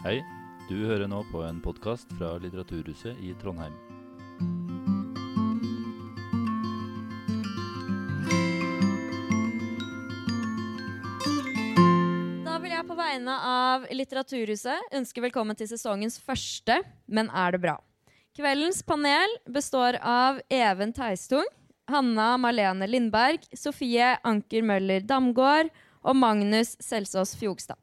Hei, du hører nå på en podkast fra Litteraturhuset i Trondheim. Da vil jeg på vegne av Litteraturhuset ønske velkommen til sesongens første Men er det bra? Kveldens panel består av Even Teistung, Hanna Marlene Lindberg, Sofie Anker Møller Damgård og Magnus Selsås Fjogstad.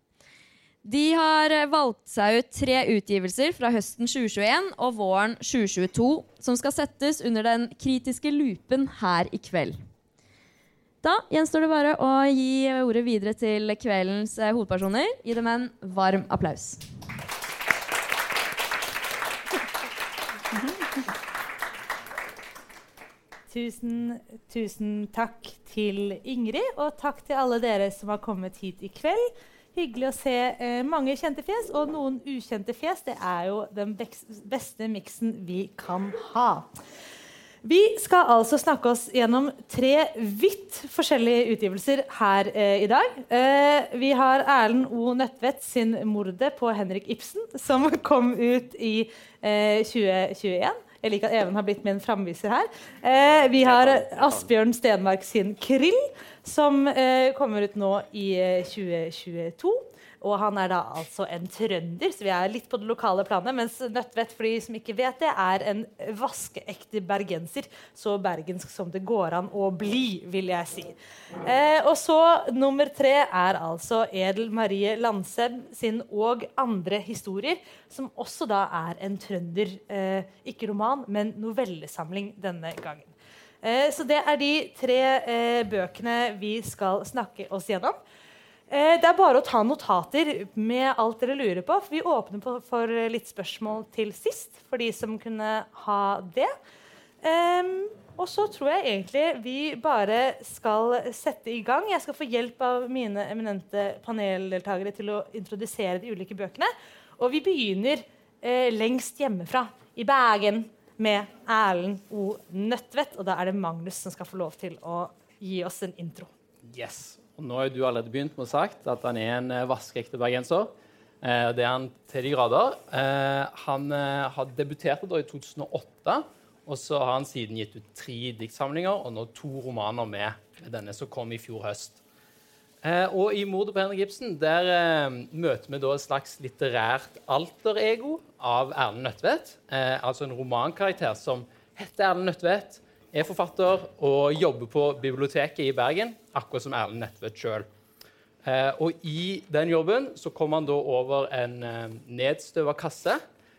De har valgt seg ut tre utgivelser fra høsten 2021 og våren 2022 som skal settes under den kritiske lupen her i kveld. Da gjenstår det bare å gi ordet videre til kveldens eh, hovedpersoner. Gi dem en varm applaus. Tusen, tusen takk til Ingrid, og takk til alle dere som har kommet hit i kveld. Hyggelig å se eh, mange kjente fjes og noen ukjente fjes. Det er jo den beste miksen vi kan ha. Vi skal altså snakke oss gjennom tre vidt forskjellige utgivelser her eh, i dag. Eh, vi har Erlend O. Nødtvedt sin 'Mordet på Henrik Ibsen', som kom ut i 2021. Jeg liker at Even har blitt min framviser her. Eh, vi har Asbjørn Stenmark sin 'Krill', som eh, kommer ut nå i 2022. Og han er da altså en trønder, så vi er litt på det lokale planet. Mens Nødtvedt, for de som ikke vet det, er en vaskeekte bergenser. Så bergensk som det går an å bli, vil jeg si. Eh, og så nummer tre er altså Edel Marie Landsem sin og andre historier, som også da er en trønder. Eh, ikke roman, men novellesamling denne gangen. Eh, så det er de tre eh, bøkene vi skal snakke oss gjennom. Eh, det er bare å ta notater med alt dere lurer på. for Vi åpner for litt spørsmål til sist, for de som kunne ha det. Um, og så tror jeg egentlig vi bare skal sette i gang. Jeg skal få hjelp av mine eminente paneldeltakere til å introdusere de ulike bøkene. Og vi begynner eh, lengst hjemmefra, i Bergen, med Erlend O. Nødtvedt. Og da er det Magnus som skal få lov til å gi oss en intro. Yes. Og nå har du allerede begynt med å sagt at han er en eh, vaskeekte bergenser. Eh, det er han til de grader. Eh, han har debutert da i 2008, og så har han siden gitt ut tre diktsamlinger og nå to romaner med denne som kom i fjor høst. Og i 'Mordet på Henrik Ibsen' der møter vi da et slags litterært alter-ego av Erlend Nødtvedt. altså en romankarakter som heter Erlend Nødtvedt er forfatter og jobber på biblioteket i Bergen, akkurat som Erlend Netvedt sjøl. Eh, og i den jobben så kom han da over en eh, nedstøva kasse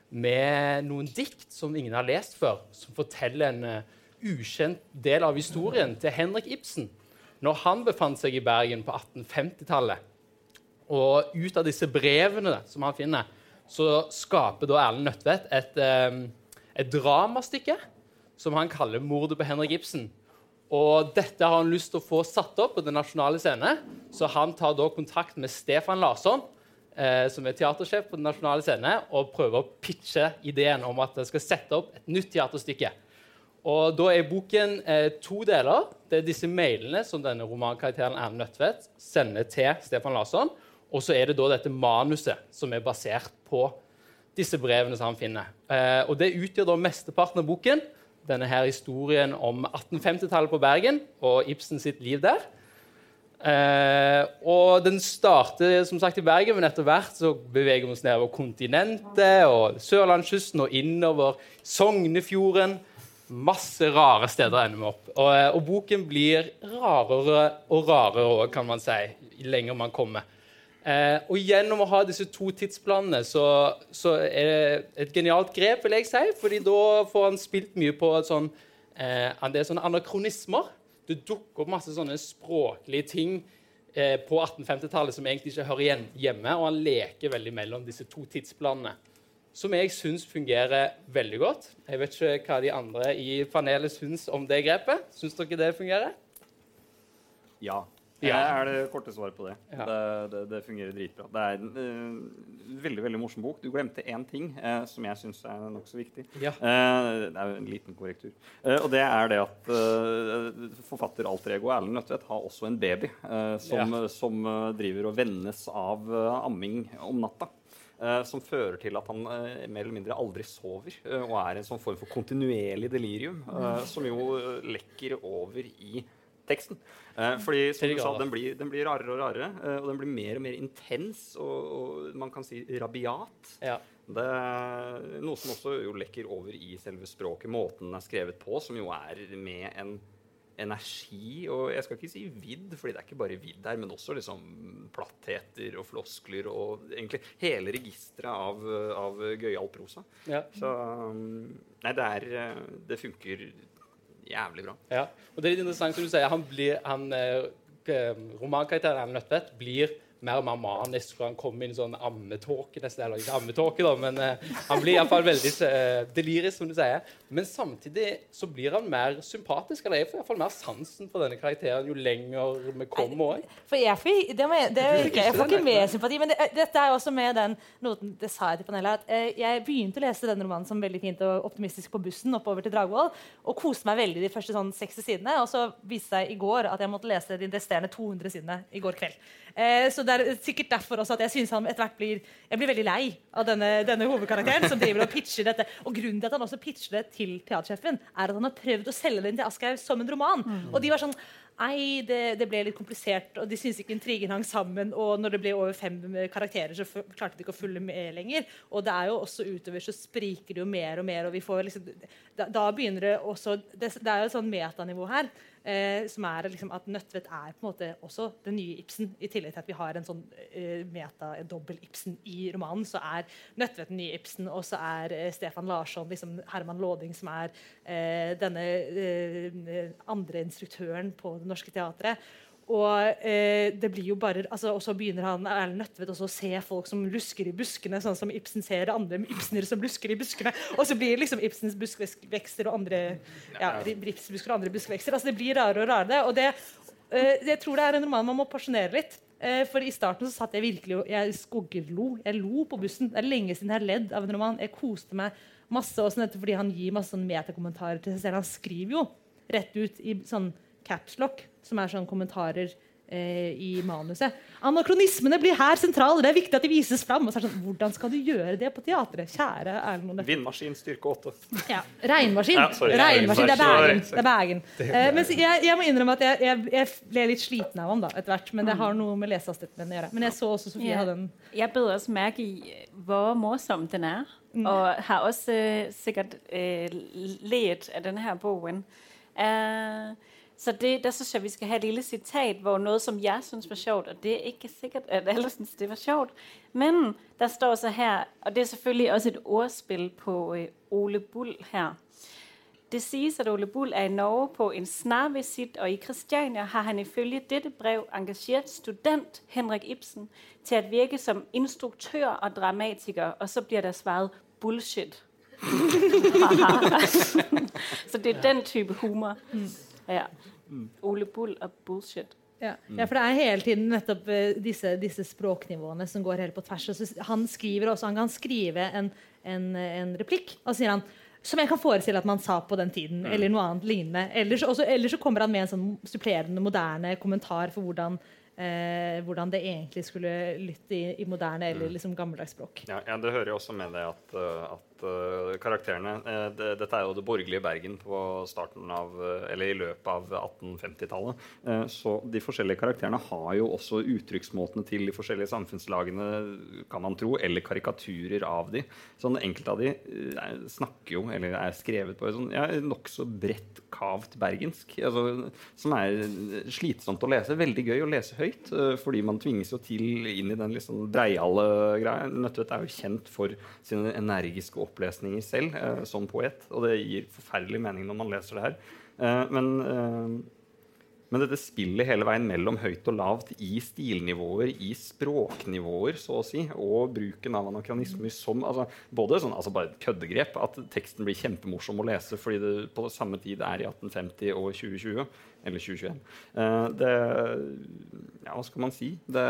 med noen dikt som ingen har lest før, som forteller en uh, ukjent del av historien til Henrik Ibsen når han befant seg i Bergen på 1850-tallet. Og ut av disse brevene som han finner, så skaper da Erlend Nødtvedt et, et dramastykke som han kaller 'Mordet på Henrik Ibsen'. Og Dette har han lyst til å få satt opp på Den nasjonale scene, så han tar da kontakt med Stefan Larsson, eh, som er teatersjef på Den nasjonale scene, og prøver å pitche ideen om at han skal sette opp et nytt teaterstykke. Og Da er boken eh, to deler. Det er disse mailene som denne romankarakteren Erne Nødtvedt sender til Stefan Larsson. Og så er det da dette manuset som er basert på disse brevene som han finner. Eh, og Det utgjør da mesteparten av boken denne her historien om 1850-tallet på Bergen og Ibsen sitt liv der. Eh, og Den starter som sagt i Bergen, men etter hvert så beveger vi oss nedover kontinentet og sørlandskysten og innover Sognefjorden. Masse rare steder ender vi opp. Og, eh, og boken blir rarere og rarere, kan man si, lenger man kommer. Eh, og gjennom å ha disse to tidsplanene så, så, er det et genialt grep, vil jeg si. fordi da får han spilt mye på sånn, eh, sånne anakronismer. Det dukker opp masse sånne språklige ting eh, på 1850-tallet som egentlig ikke hører hjemme. Og han leker veldig mellom disse to tidsplanene. Som jeg syns fungerer veldig godt. Jeg vet ikke hva de andre i panelet syns om det grepet. Syns dere det fungerer? Ja. Ja. er det korte svaret på det. Ja. Det, det. det, fungerer dritbra. Det er en uh, veldig veldig morsom bok. Du glemte én ting uh, som jeg syns er nokså viktig. Ja. Uh, det er en liten korrektur. og det er det at forfatter alter ego Erlend Nødtvedt har også en baby som, som driver og vennes av amming om natta. Uh, som fører til at han uh, mer eller mindre aldri sover, uh, og er en sånn form for kontinuerlig delirium, som jo lekker over i teksten. Fordi som du sa, den blir, den blir, rarere og rarere, og den blir mer og mer intens og, og man kan si rabiat. Ja. Det noe som også jo lekker over i selve språket, måten den er skrevet på, som jo er med en energi og Jeg skal ikke si vidd, fordi det er ikke bare vidd her, men også liksom plattheter og floskler og egentlig hele registeret av, av gøyal prosa. Ja. Så um, Nei, det er Det funker jævlig bra. Ja, og det er litt interessant som du sier. Han blir, han, eh, Romankarakteren Nødtvedt blir mer og mer manisk, og han kommer inn i sånn ammetåke nesten. Eller ikke ammetåke, da, men uh, han blir iallfall veldig uh, delirisk, som du sier. Men samtidig så blir han mer sympatisk. Eller jeg får iallfall mer sansen for denne karakteren jo lenger vi kommer òg. For jeg, får, det må jeg, det ikke, jeg får ikke mer sympati, men det, dette er også med den noten det sa jeg til panelet, at uh, jeg begynte å lese denne romanen som veldig fint og optimistisk på bussen oppover til Dragvoll, og koste meg veldig de første sånn 60 sidene. Og så viste det seg i går at jeg måtte lese de resterende 200 sidene i går kveld. Eh, så det er sikkert derfor også at jeg synes han etter hvert blir jeg blir veldig lei av denne, denne, hovedkarakteren. som driver Og pitcher dette. Og grunnen til at han også pitcher det til teatersjefen, er at han har prøvd å selge den til Aschehoug som en roman. Mm. Og de var sånn Nei, det, det, ble litt komplisert, og de syntes ikke intrigen hang sammen. Og når det ble over fem karakterer, så klarte de ikke å følge med lenger. Og det er jo også utover så spriker det jo mer og mer, og vi får liksom Da, da begynner det også Det, det er jo et sånn metanivå her. Eh, som er liksom at Nødtvedt er på en måte også den nye Ibsen. I tillegg til at vi har en sånn eh, meta-dobbel-Ibsen i romanen, så er Nødtvedt den nye Ibsen, og så er eh, Stefan Larsson liksom Herman Låding, som er eh, denne eh, andre instruktøren på Det Norske Teatret. Og eh, det blir jo bare, altså, og så begynner han Erlend Nødtvedt også å se folk som lusker i buskene, sånn som Ibsen ser andre Ibsener som lusker i buskene. Og så blir liksom Ibsens buskvekster og andre ja, og andre buskvekster. Altså, det blir rarere og rarere. Og det, eh, jeg tror det er en roman man må porsjonere litt. Eh, for i starten så satt jeg virkelig jeg skoggerlo. Jeg lo på bussen. Det er lenge siden jeg har ledd av en roman. Jeg koste meg masse også fordi han gir masse sånn metakommentarer til seg selv. Han skriver jo rett ut i sånn capslock, som er sånn kommentarer eh, i manuset. Anakronismene blir her sentrale. Det er viktig at de vises fram. Og så er det sånn, Hvordan skal du gjøre det på teatret? Kjære Erlend Vindmaskin, styrke 8. Ja. Regnmaskin. Ja, Regnmaskin. Det er Bergen. Det er Bergen. Eh, men jeg, jeg, må innrømme at jeg, jeg, jeg, ble litt sliten av ham da, etter hvert. Men det har noe med lesehastigheten å gjøre. Men jeg så også Sofie hadde en Jeg bed også merke i hvor morsom den er. Mm. Og har også uh, sikkert uh, let av denne her boken. Uh, så det, der synes jeg, vi skal ha et lille citat, hvor noe som jeg synes var sjovt, og det er ikke sikkert, at alle synes, det var sjovt, men der står så her, og det er selvfølgelig også et ordspil på øh, Ole Bull her. Det sies at Ole Bull er i Norge på en snarvisit, og i Christiania har han ifølge dette brev engageret student Henrik Ibsen til at virke som instruktør og dramatiker, og så blir der svaret bullshit. så det er den type humor. Mm. Ja. Ole Bull er bullshit. Ja. ja. for det er hele tiden nettopp uh, disse, disse, språknivåene som går helt på tvers. Så han skriver også, han kan skrive en, en, en replikk, og sier han som jeg kan forestille at man sa på den tiden, mm. eller noe annet lignende. Eller så, eller så kommer han med en sånn supplerende, moderne kommentar for hvordan eh, hvordan det egentlig skulle lytte i, i moderne eller mm. liksom gammeldags språk. Ja, ja, Det hører jo også med det at, eh, uh, karakterene uh, det, Dette er jo det borgerlige Bergen på starten av, uh, eller i løpet av 1850-tallet. så de forskjellige karakterene har jo også uttrykksmåtene til de forskjellige samfunnslagene, kan man tro, eller karikaturer av de. Sånn Enkelte av de snakker jo, eller er skrevet på sånn, ja, nokså bredt, kavt bergensk. Altså, som er slitsomt å lese. Veldig gøy å lese høyt eh, fordi man tvinges jo til inn i den liksom breiale greia. Nødtvedt er jo kjent for sine energiske opplesninger selv eh, som poet, og det gir forferdelig mening når man leser det her. Eh, men, eh, men dette spillet hele veien mellom høyt og lavt i stilnivåer, i språknivåer, så å si, og bruken av anakronismer som altså, Både sånn, altså bare et køddegrep, at teksten blir kjempemorsom å lese fordi det på samme tid er i 1850 og 2020 eller 2021. Uh, det Ja, hva skal man si? Det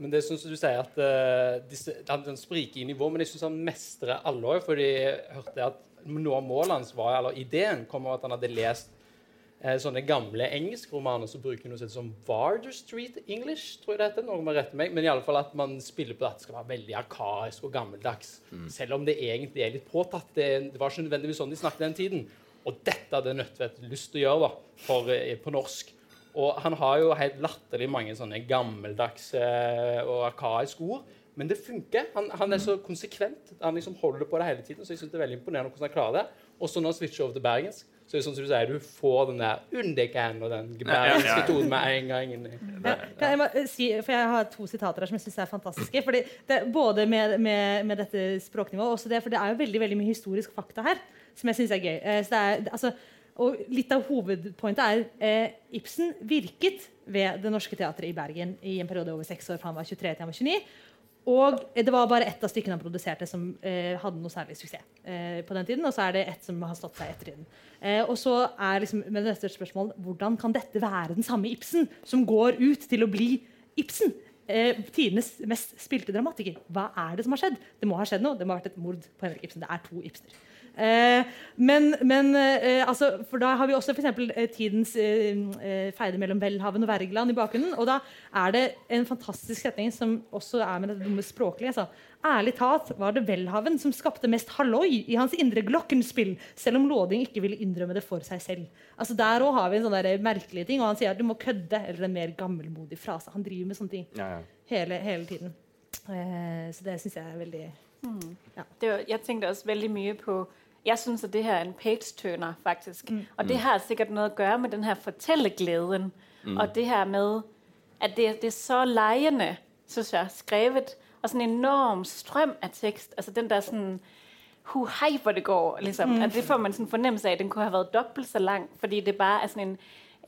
Men det syns du sier at uh, den spriker i nivå, men jeg syns han mestrer alle òg. Fordi jeg hørte at noe av målet hans var, eller ideen kom av at han hadde lest eh, sånne gamle engelskromaner så bruker noe som Varder Street English. tror jeg det heter, noe må rette meg, Men i alle fall at man spiller på at det skal være veldig arkaisk og gammeldags. Mm. Selv om det egentlig er litt påtatt. Det, det, var ikke nødvendigvis sånn de snakket den tiden. Og dette hadde Nødtvedt lyst til å gjøre da, for, eh, på norsk. Og han har jo helt latterlig mange sånne gammeldagse eh, og arkaiske ord. Men det funker. Han, han, er så konsekvent. Han liksom holder på det hele tiden. Så jeg synes det er veldig imponerende hvordan han klarer det. Og så når han switcher over til bergensk, så er det sånn som du sier, du får den der undercan og den bergenske tonen med en gang. inn ja, kan jeg bare si, for jeg har to sitater her som jeg syns er fantastiske. Fordi det, både med, med, med, dette språknivået og det, for det er jo veldig, veldig mye historisk fakta her som jeg syns er gøy. Eh, så det er, altså, og litt av hovedpointet er eh, Ibsen virket ved Det Norske Teatret i Bergen i en periode over seks år fra han var 23 til han var 29. Og det var bare ett av stykkene han produserte som eh, hadde noe særlig suksess. Eh, på den tiden, Og så er det ett som har stått seg etter tiden. Eh, og så er liksom med neste spørsmål hvordan kan dette være den samme Ibsen som går ut til å bli Ibsen? Eh, tidenes mest spilte dramatiker. Hva er det som har skjedd? Det må ha skjedd noe. Det må ha vært et mord på Henrik Ibsen. Det er to Ibsener. Eh, men, men eh, altså, for da har vi også for eh, tidens eh, eh, feide mellom Welhaven og Wergeland i bakgrunnen. Og da er det en fantastisk setning som også er med det dumme språklige. Altså. Ærlig talt var det Welhaven som skapte mest halloi i hans indre glockenspill, selv om Låding ikke ville innrømme det for seg selv. Altså Der òg har vi en sånn der merkelig ting, og han sier at du må kødde, eller en mer gammelmodig frase. Han driver med sånne ting ja, ja. Hele, hele, tiden. Eh, så det syns jeg er veldig mm. ja. det, Jeg tenkte også veldig mye på jeg synes, at det her er en page-turner, faktisk. Mm. Og det har sikkert noe å gjøre med den her fortellergleden. Mm. Og det her med, at det, det er så leiende, synes jeg, skrevet. Og sånn en enorm strøm av tekst. Altså den der sånn hu hvor det går, liksom. Mm. At det får man sånn fornemmelse av. den kunne ha vært dobbelt så lang, fordi det bare er sånn en,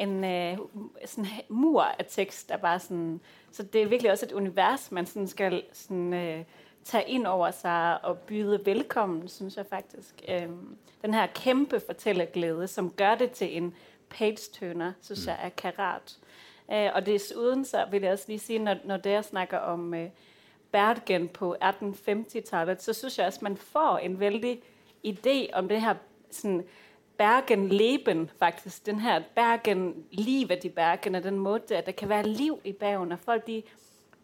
en uh, sådan mur av tekst, Er bare sånn, så det er virkelig også et univers, man sånn skal sånn, uh, tage ind over sig og byde velkommen, synes jeg faktisk. Øhm, den her kæmpe fortællerglæde, som gør det til en page-turner, synes mm. jeg er karat. Øh, og desuden så vil jeg også lige sige, når, når der snakker om øh, Bergen på 1850-tallet, så synes jeg også, man får en vældig idé om det her sådan, Bergen-leben, faktisk. Den her Bergen-livet i Bergen, og den måde, at der kan være liv i Bergen, og folk de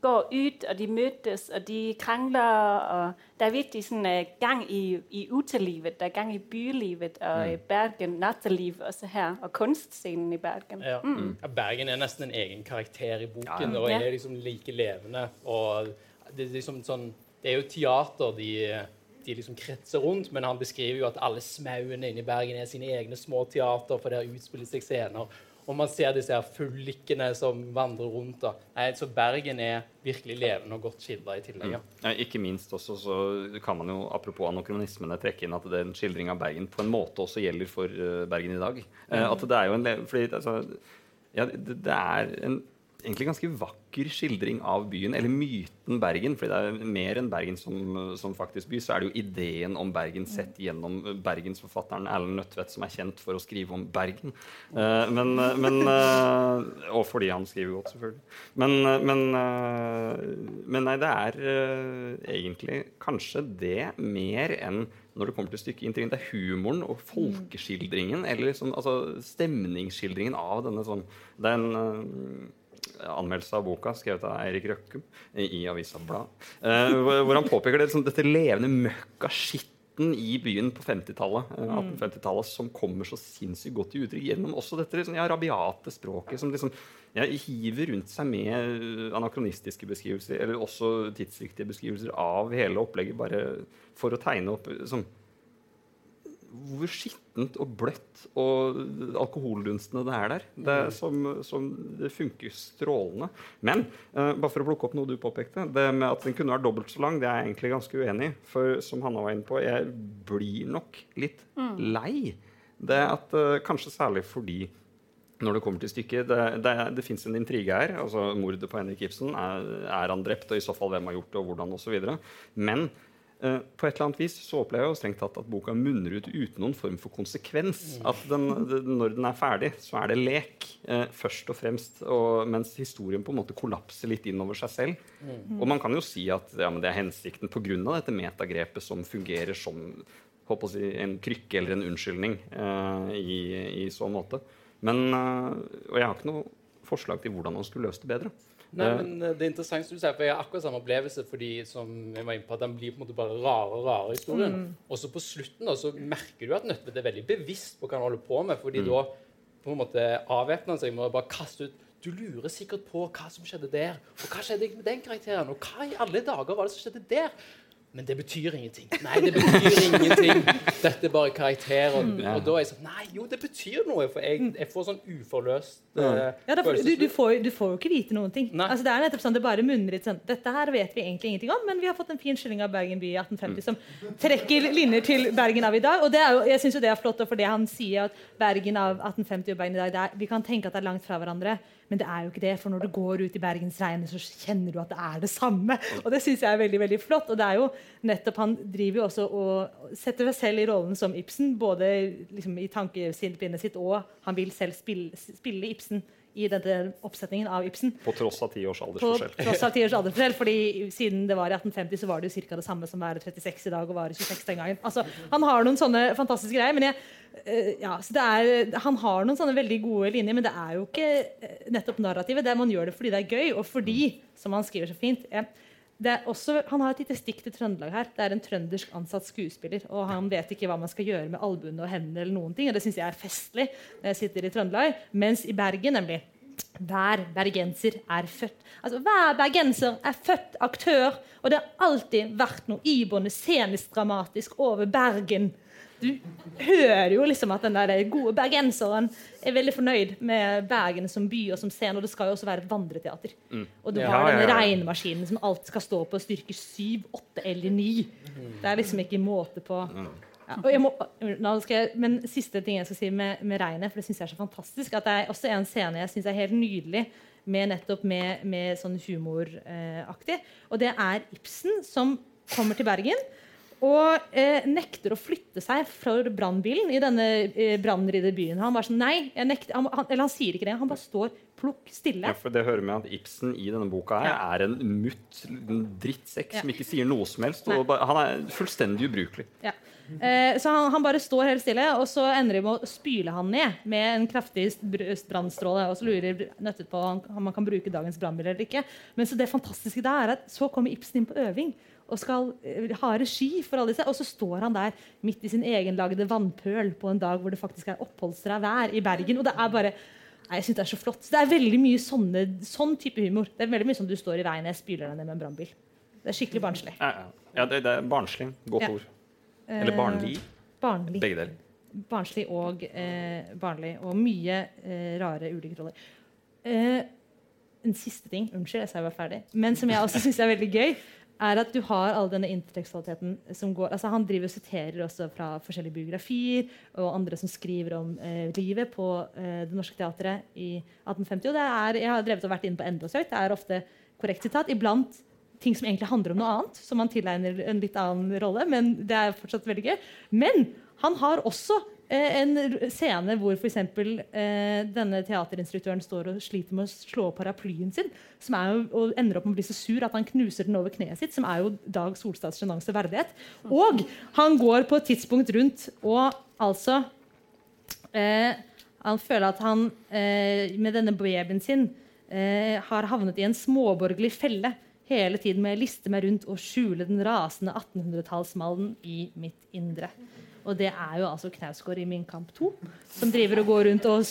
går ut, og de møtes, og de krangler, og det er virkelig sånn uh, gang i, i utelivet, det er gang i bylivet, og mm. Bergen, natteliv også her, og kunstscenen i Bergen. Ja. Mm. Ja, Bergen er nesten en egen karakter i boken, og er liksom like levende. og det er, liksom sånn, det er jo teater de, de liksom kretser rundt, men han beskriver jo at alle smauene inne i Bergen er sine egne små teater, for der utspiller seg scener. Og man ser disse her fyllikene som vandrer rundt. Da. Nei, så Bergen er virkelig levende og godt skildra i tillegg. Ja. Mm. Ikke minst også så kan man jo, apropos anokronismene, trekke inn at den skildring av Bergen på en måte også gjelder for uh, Bergen i dag. Uh, at det er jo en fordi, altså, ja, det, det er en egentlig ganske vakker skildring av byen, eller myten Bergen. fordi det er mer enn Bergen som, som faktisk by, så er det jo ideen om Bergen sett gjennom bergensforfatteren Erlend Nødtvedt, som er kjent for å skrive om Bergen. Uh, men, men uh, Og fordi han skriver godt, selvfølgelig. Men, men, uh, men nei, det er egentlig kanskje det mer enn når det kommer til stykket. Det er humoren og folkeskildringen, eller liksom, altså stemningsskildringen av denne sånn den, anmeldelse av boka skrevet av Eirik Røkkum i Avisa Blad. Eh, hvor han påpeker det, liksom, dette levende møkka skitten i byen på 50-tallet, 1850-tallet eh, som kommer så sinnssykt godt til uttrykk gjennom også dette liksom, ja, rabiate språket som liksom ja, hiver rundt seg med anakronistiske beskrivelser, eller også tidsriktige beskrivelser av hele opplegget, bare for å tegne opp liksom, hvor skittent og bløtt og alkoholdunstende det er der. Det, er mm. som, som, det funker strålende. Men uh, bare for å plukke opp noe du påpekte, det med at den kunne vært dobbelt så lang, det er jeg egentlig ganske uenig i. For som Hanna var inne på, jeg blir nok litt mm. lei. Det at uh, Kanskje særlig fordi når det kommer til stykket, Det, det, det fins en intrige her. altså Mordet på Henrik Ibsen. Er, er, han drept, og i så fall hvem har gjort det, og hvordan osv. Men Eh, på et eller annet vis så opplever jeg jo strengt tatt at boka munner ut uten noen form for konsekvens. Mm. At den, når den er ferdig, så er det lek, eh, først og fremst. Og, mens historien på en måte kollapser litt innover seg selv. Mm. Og man kan jo si at ja, det er hensikten pga. dette metagrepet som fungerer som si, en krykke eller en unnskyldning eh, i, i, så måte. Men, og jeg har ikke noe forslag til hvordan man skulle løst det bedre. Nei, men Det er interessant som du sier, for jeg har akkurat samme opplevelse fordi som jeg var inne på, at den blir på en måte bare rare og rare historien. Mm. Og så på slutten da, så merker du at Nødtvedt er veldig bevisst på hva han holder på med. fordi mm. da på en måte avvæpner han seg med å bare kaste ut du lurer sikkert på hva som skjedde der. Og hva skjedde med den karakteren? Og hva i alle dager var det som skjedde der? Men det betyr ingenting. Nei, det betyr ingenting. Dette er bare karakterer. Og, ja. og da er jeg sånn Nei, jo, det betyr noe. For jeg, jeg får sånn uforløst uh, ja, da, du, du, får, du, får, jo ikke vite noen ting. Altså, det er nettopp sånn, det bare munner litt sånn Dette her vet vi egentlig ingenting om, men vi har fått en fin skilling av Bergen by i 1850 mm. som trekker linjer til Bergen av i dag. Og det er jo, jeg syns jo det er flott, for det han sier at Bergen av 1850 og Bergen i dag er, Vi kan tenke at det er langt fra hverandre. Men det er jo ikke det, for når du går ut i bergensregnet, så kjenner du at det er det samme. Og det syns jeg er veldig veldig flott. Og det er jo nettopp Han driver jo også og setter seg selv i rollen som Ibsen, både liksom, i tankesinnet sitt, og han vil selv spille, spille Ibsen i denne oppsetningen av Ibsen. På tross av ti års aldersforskjell. På tross av ti års aldersforskjell, fordi Siden det var i 1850, så var det jo ca. det samme som være 36 i dag og være 26 den gangen. Altså, han har noen sånne fantastiske greier. men jeg, uh, ja, er, Han har noen sånne veldig gode linjer, men det er jo ikke uh, nettopp narrativet. Det er Man gjør det fordi det er gøy, og fordi, som han skriver så fint jeg, også, han har et lite stikk til Trøndelag her. Det er en trøndersk ansatt skuespiller. Og han vet ikke hva man skal gjøre med albuene og hendene. eller noen ting, og Det syns jeg er festlig når jeg sitter i Trøndelag. Mens i Bergen, nemlig hver bergenser er født Altså, Hver bergenser er født aktør, og det har alltid vært noe iboende scenisk dramatisk over Bergen du hører jo liksom at den der gode bergenseren er veldig fornøyd med Bergen som by og som scene. Og det skal jo også være et vandreteater. Mm. Og du har ja, denne ja, ja. regnemaskinen som alt skal stå på styrke 7, 8 eller 9. Det er liksom ikke måte på. Mm. Må, jeg, men siste ting jeg skal si med, med regnet, for det syns jeg er så fantastisk, at det er også en scene jeg syns er helt nydelig med nettopp med, med sånn humoraktig. Og det er Ibsen som kommer til Bergen og eh, nekter å flytte seg fra brannbilen i denne eh, brannridde byen. Han sånn, nekter, han, han, eller han sier ikke det. Han bare står plukk stille. Ja, for det hører med at Ibsen i denne boka her ja. er en mutt drittsekk ja. som ikke sier noe som helst. Bare, han er fullstendig ubrukelig. Ja. Eh, så han, han, bare står helt stille, og så ender de med å spyle han ned med en kraftig brannstråle. Og så lurer Nøttet på om han kan bruke dagens brannbil eller ikke. Men så det fantastiske der er at så kommer Ibsen inn på øving og skal eh, ha regi for alle disse. Og så står han der midt i sin egenlagde vannpøl på en dag hvor det faktisk er oppholdstra vær i Bergen. Og det er bare Nei, jeg synes Det er så flott. Det er veldig mye sånne, sånn type humor. Det er veldig mye som du står i veien og spyler deg ned med en brannbil. Det er skikkelig barnslig. Ja, ja. det, det, er barnslig. Godt ja. ord. Eller barnlig. Eh, barnlig. Begge deler. Barnslig og eh, barnlig. Og mye eh, rare ulike roller. Eh, en siste ting, unnskyld, jeg sa jeg var ferdig, men som jeg også syns er veldig gøy, er at du har all denne intertekstualiteten som går altså Han driver og siterer også fra forskjellige biografier og andre som skriver om eh, livet på eh, Det Norske Teatret i 1850. Og det er, jeg har drevet og vært inne på enda. Det er ofte korrekt sitat. Iblant ting som egentlig handler om noe annet, som man tilegner en litt annen rolle. Men det er fortsatt veldig gøy. Men han har også en scene hvor f.eks. Eh, denne teaterinstruktøren står og sliter med å slå paraplyen sin, som jo, og ender opp med å bli så sur at han knuser den over kneet sitt, som er jo Dag Solstads sjenanse verdighet. Og han går på et tidspunkt rundt og altså eh, Han føler at han eh, med denne babyen sin eh, har havnet i en småborgerlig felle hele tiden med å liste meg rundt og skjule den rasende 1800-tallsmallen i mitt indre. Og det er jo altså Knausgård i Min kamp 2, som driver og går rundt og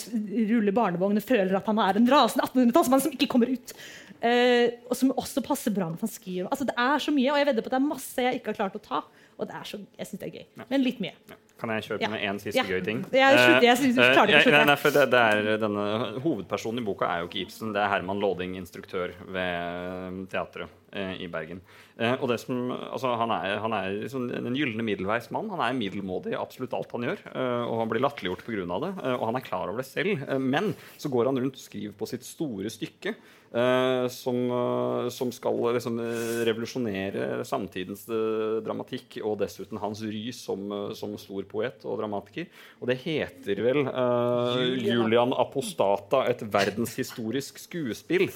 ruller barnevogn og føler at han er en rasende 1800-tallsmann som ikke kommer ut. Eh, og som også passer bra med han skriver. Altså, det er så mye, og jeg vedder på at det er masse jeg ikke har klart å ta. Og det så, jeg syns det er gøy. Men litt mye. Ja. Kan jeg kjøpe med én siste gøy ting? Jeg, slutter, jeg, synes du klarer ikke å slutte. Det, det er, denne, hovedpersonen i boka er jo ikke Ibsen. Det er Herman Låding, instruktør ved teatret eh, i Bergen. Eh, og det som, altså, han er, han er liksom en gylne middelveis mann. Han er middelmådig i absolutt alt han gjør. Eh, og han blir latterliggjort pga. det. Eh, og han er klar over det selv. Eh, men så går han rundt og skriver på sitt store stykke som, uh, som, skal liksom, revolusjonere samtidens dramatikk, og dessuten hans ry som, som, stor poet og dramatiker. Og det heter vel. Julian Apostata, et verdenshistorisk skuespill,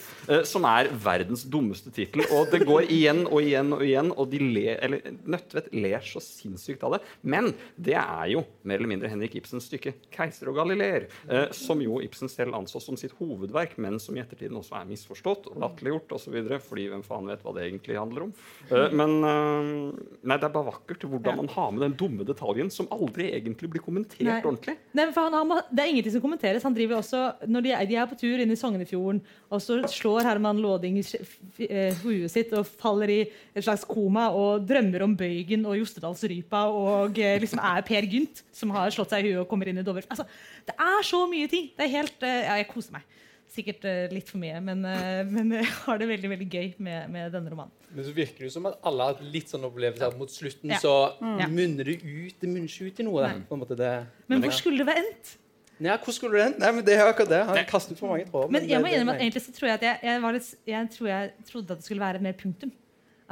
som er verdens dummeste tittel. Og det går igjen og igjen og igjen, og de ler, eller Nødtvedt ler så sinnssykt av det. Men det er jo mer eller mindre Henrik Ibsens stykke 'Keiser og Galileer', som jo Ibsen selv anså som sitt hovedverk, men som i ettertiden også er misforstått misforstått og latterliggjort osv. Fordi hvem faen vet hva det egentlig handler om. Uh, men uh, nei, det er bare vakkert hvordan man har med den dumme detaljen som aldri egentlig blir kommentert nei. ordentlig. Nei, har, det er ingenting som kommenteres. Han driver også, Når de er, de er på tur inn i Sognefjorden, og så slår Herman Låding hodet huet sitt og faller i et slags koma og drømmer om Bøygen og Jostedalsrypa og liksom er Per Gynt som har slått seg i huet og kommer inn i Dover. Altså, det er så mye ting. Det er helt, ja, Jeg koser meg. Sikkert uh, litt for mye, men, uh, men, jeg har det veldig veldig gøy med, med, denne romanen. Men så virker det som at alle har litt sånn opplevelse at mot slutten ja. så mm. munner det ut Det munner ikke ut i noe. Måte, det, men hvor skulle det være endt? Ja, hvor skulle det endt? Nei, men det er akkurat det. Han kastet for mange tråder. Men, men jeg må innrømme at egentlig så tror jeg at jeg, jeg, litt, jeg, tror jeg trodde at det skulle være et mer punktum.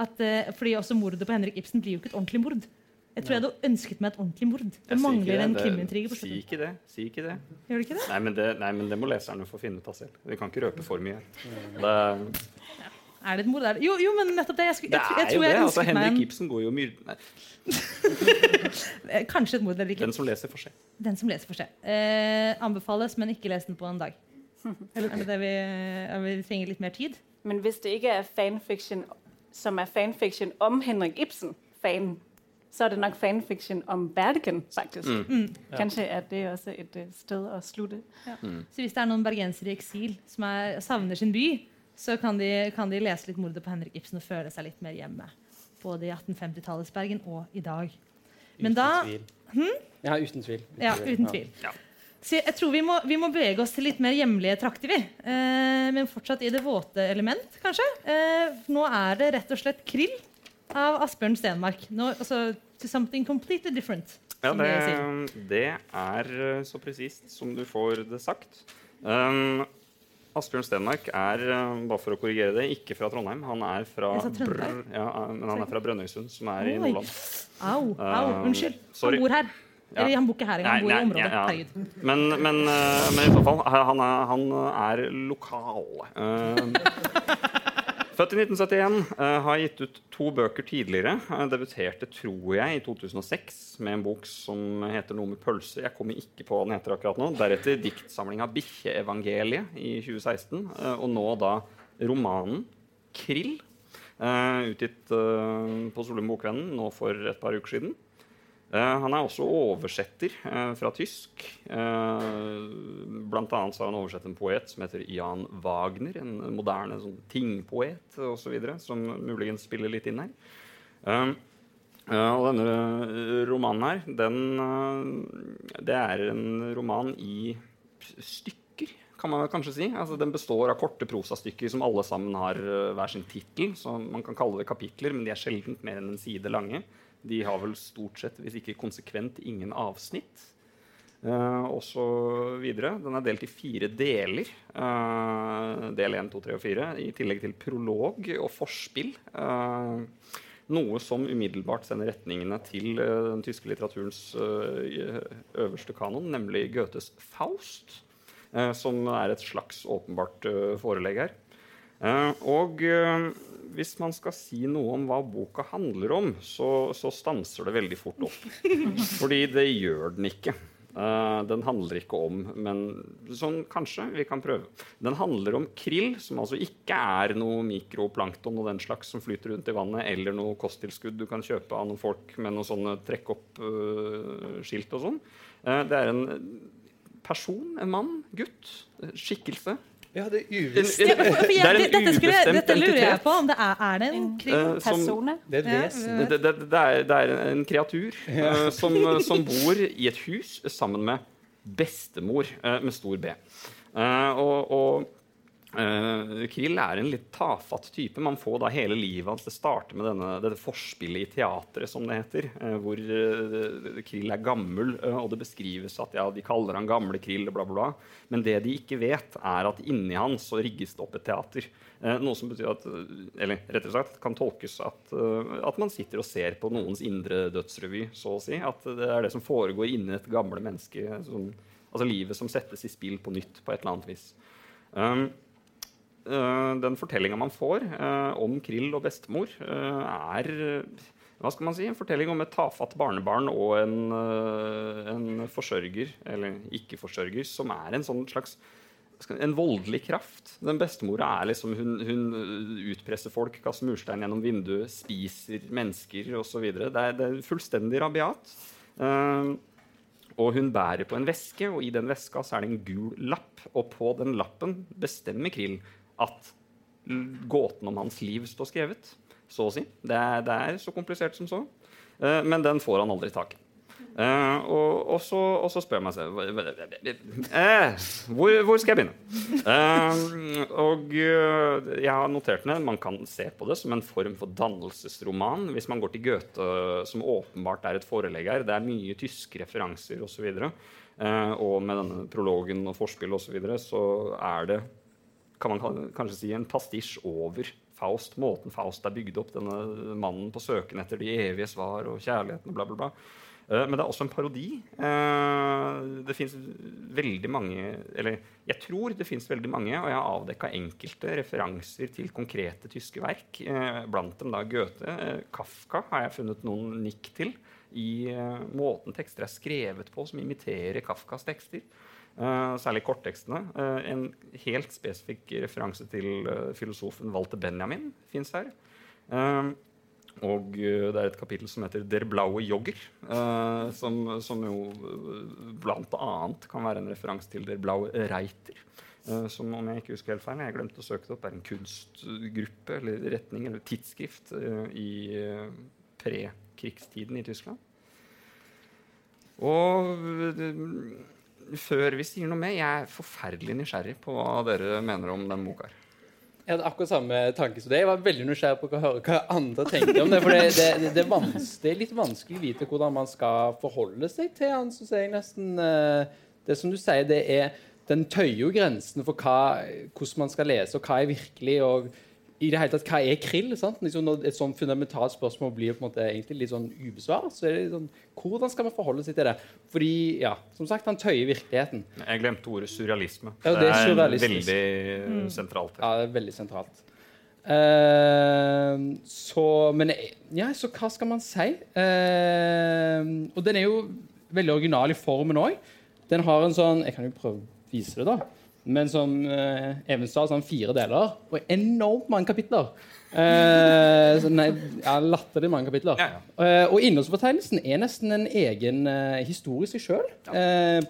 At, uh, fordi også mordet på Henrik Ibsen blir jo ikke et ordentlig mord. Jeg tror jeg hadde ønsket meg et ordentlig mord. Det mangler en krimintrige. Si ikke det. Si ikke det. Gjør du ikke det? Nei, men det, nei, men det må leserne få finne ut av selv. Vi kan ikke røpe for mye. Det, ja. Er det et mord? Jo, jo, men nettopp det. Jeg, skulle, jeg, jeg, jeg tror jo det. Altså, Henrik Ibsen går jo mye Kanskje et mord eller ikke. Den som leser, får se. Den som leser, får se. Eh, anbefales, men ikke les den på en dag. Eller er det det vi, vi trenger litt mer tid? Men hvis det ikke er fanfiction som er fanfiction om Henrik Ibsen, fan så er det nok fanfiction om Bergen, faktisk. Mm. Mm. Kanskje er det også et uh, sted å slutte. Ja. Mm. Så hvis det er noen bergensere i eksil som er, savner sin by, så kan de, kan de, lese litt mordet på Henrik Ibsen og føle seg litt mer hjemme. Både i 1850-tallets Bergen og i dag. Men uten da tvil. Hm? Ja, uten tvil. Uten ja, uten tvil. Ja. Så jeg tror vi må, vi må, bevege oss til litt mer hjemlige trakter, vi. Eh, men fortsatt i det våte element, kanskje. Eh, nå er det rett og slett krill av Asbjørn Stenmark. No, altså, to something completely different. Ja, det, det, er eh, så presist som du får det sagt. Um, Asbjørn Stenmark er eh, bare for å korrigere det, ikke fra Trondheim. Han er fra, Brr, ja, men han er fra Brønnøysund, som er Oi. i Nordland. Au, au, um, unnskyld. Sorry. Han bor her. Ja. Eller han bor ikke her engang, han bor i området. Ja, ja. Men, men, eh, men, i så fall, han er, han er lokal. Født i 1971. Uh, eh, har gitt ut to bøker tidligere. Uh, debuterte, tror jeg, i 2006 med en bok som heter noe med pølser. Jeg kommer ikke på hva den heter akkurat nå. Deretter diktsamlinga 'Bikkjeevangeliet' i 2016. Uh, eh, og nå da romanen 'Krill', utgitt på Solum Bokvennen nå for et par uker siden. Uh, han er også oversetter uh, fra tysk. Uh, blant annet så har han oversett en poet som heter Jan Wagner. En moderne sånn, tingpoet osv. som muligens spiller litt inn her. Og denne romanen her, den Det er en roman i stykker, kan man kanskje si. Altså, den består av korte prosastykker som alle sammen har hver sin tittel. Så man kan kalle det kapitler, men de er sjelden mer enn en side lange. De har vel stort sett, hvis ikke konsekvent, ingen avsnitt. Uh, og så videre. Den er delt i fire deler. Uh, del 1, 2, 3 og 4. I tillegg til prolog og forspill. Uh, noe som umiddelbart sender retningene til den tyske litteraturens øverste kanon, nemlig Goethes Faust. som er et slags åpenbart forelegg her. Og hvis man skal si noe om hva boka handler om, så, så stanser det veldig fort opp. Fordi det gjør den ikke. Uh, den handler ikke om Men sånn kanskje vi kan prøve. Den handler om krill, som altså ikke er noe mikroplankton og den slags som flyter rundt i vannet, eller noe kosttilskudd du kan kjøpe av noen folk med noen sånne trekk-opp-skilt uh, og sånn. Uh, det er en person, en mann, gutt, skikkelse, ja, det er uvisst. Ja, det, dette, skulle, dette, lurer jeg på. om det Er, er det en krimpersone? Uh, det er et vesen. Det, det, det, er, det, er, en kreatur uh, som, som, bor i et hus sammen med bestemor uh, med stor B. Og, og, Uh, Krill er en litt tafatt type. Man får da hele livet hans. Det starter med denne, dette forspillet i teatret, som det heter. Uh, hvor uh, Krill er gammel, og det beskrives at ja, de kaller han gamle Krill. Bla, bla, bla. Men det de ikke vet, er at inni han så rigges det opp et teater. noe som betyr at Eller rett og slett kan tolkes at, at man sitter og ser på noens indre dødsrevy, så å si. At det er det som foregår inni et gamle menneske. Som, altså livet som settes i spill på nytt på et eller annet vis. Um, Eh, den fortellinga man får uh, om Krill og bestemor, uh, er hva skal man si, en fortelling om et tafatt barnebarn og en, en forsørger, eller ikke-forsørger, som er en sånn slags en voldelig kraft. Den bestemora er liksom, hun, hun utpresser folk, kaster murstein gjennom vinduet, spiser mennesker osv. Det, er, det er fullstendig rabiat. Uh, og hun bærer på en veske, og i den veska så er det en gul lapp. Og på den lappen bestemmer Krill at gåten om hans liv står skrevet. Så å si. Det er, det er så komplisert som så. Uh, men den får han aldri tak i. Uh, og, og, så, og, så, spør jeg meg selv uh, hvor, hvor, skal jeg begynne? og jeg har notert ned Man kan se på det som en form for dannelsesroman. Hvis man går til Goethe, som åpenbart er et forelegg her. Det er mye tyske referanser osv. Og, så og med denne prologen og forspill osv. Så, videre, så er det kan man kanskje si, en pastisj over Faust. Måten Faust er bygd opp, denne mannen på søken etter de evige svar og kjærligheten og bla, bla, bla. Uh, men det er også en parodi. Uh, det fins veldig mange Eller jeg tror det fins veldig mange, og jeg har avdekka enkelte referanser til konkrete tyske verk. Uh, blant dem da Goethe. Kafka har jeg funnet noen nikk til i måten tekster er skrevet på, som imiterer Kafkas tekster. Uh, særlig korttekstene. Uh, en helt spesifikk referanse til uh, filosofen Walter Benjamin fins her. og det er et kapittel som heter 'Der blaue jogger', som, som, jo blant annet kan være en referanse til 'Der blaue reiter'. som om jeg ikke husker helt feil, jeg glemte å søke det opp, er en kunstgruppe eller retning eller tidsskrift i pre-krigstiden i Tyskland. Og før vi sier noe mer, jeg er forferdelig nysgjerrig på hva dere mener om den boka. Jeg hadde akkurat samme tanke som det. Jeg var veldig nysgjerrig på å høre hva andre tenkte om det. For det, det, det, det, er litt vanskelig å vite hvordan man skal forholde seg til han, syns jeg nesten. Eh, det som du sier, det er Den tøyer jo grensene for hva, hvordan man skal lese, og hva er virkelig. og i det hele tatt, Hva er krill? Liksom når et sånn fundamentalt spørsmål blir på en måte egentlig litt sånn ubesvart, så er det sånn, hvordan skal man forholde seg til det? Fordi, ja, som sagt, han tøyer virkeligheten. Jeg glemte ordet surrealisme. Ja, det, er det er veldig mm. sentralt. Ja, det er veldig sentralt. Uh, så Men ja, så hva skal man si? Uh, og den er jo veldig original i formen òg. Den har en sånn Jeg kan jo prøve å vise det, da. Men som uh, Even sa, sånn fire deler og enormt mange kapitler. Uh, så nei, ja, Latterlig mange kapitler. Ja, ja. Uh, og innholdsfortegnelsen er nesten en egen uh, historie seg sjøl.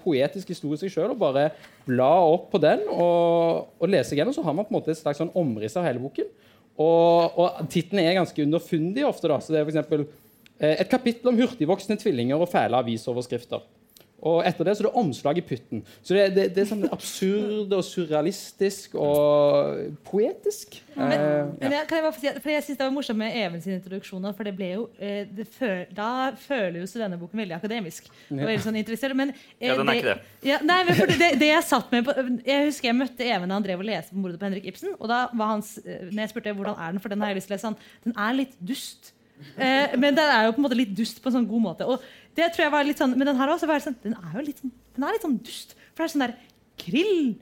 poetisk historie seg sjøl. Og bare bla opp på den og, og lese gjennom, så har man på en måte et slags sånn omriss av hele boken. Og, og tittelen er ganske underfundig ofte. da, så det er for eksempel, Et kapittel om hurtigvoksende tvillinger og fæle avisoverskrifter. Og etter det så er det omslag i putten. Så det, det, det er sånn absurd og surrealistisk og poetisk. Men, uh, men jeg, kan jeg bare si, for jeg synes Det var morsomt med Evens introduksjon. For det ble jo, eh, det føl, da føler jo denne boken veldig akademisk. Og veldig sånn interessert. Men, eh, ja, den er ikke det. Ja, nei, men det, det, jeg satt med på, Jeg husker jeg møtte Even da han drev og leste på mordet på Henrik Ibsen. Og da var hans, når jeg spurte hvordan er den, for den har jeg lyst til å lese, han, den er litt dust. Eh, men den er jo på en måte litt dust på en sånn god måte. Og det tror jeg var litt sånn, Men den her også var sånn, den er jo litt, sånn, den er litt sånn dust. For det er sånn der Krill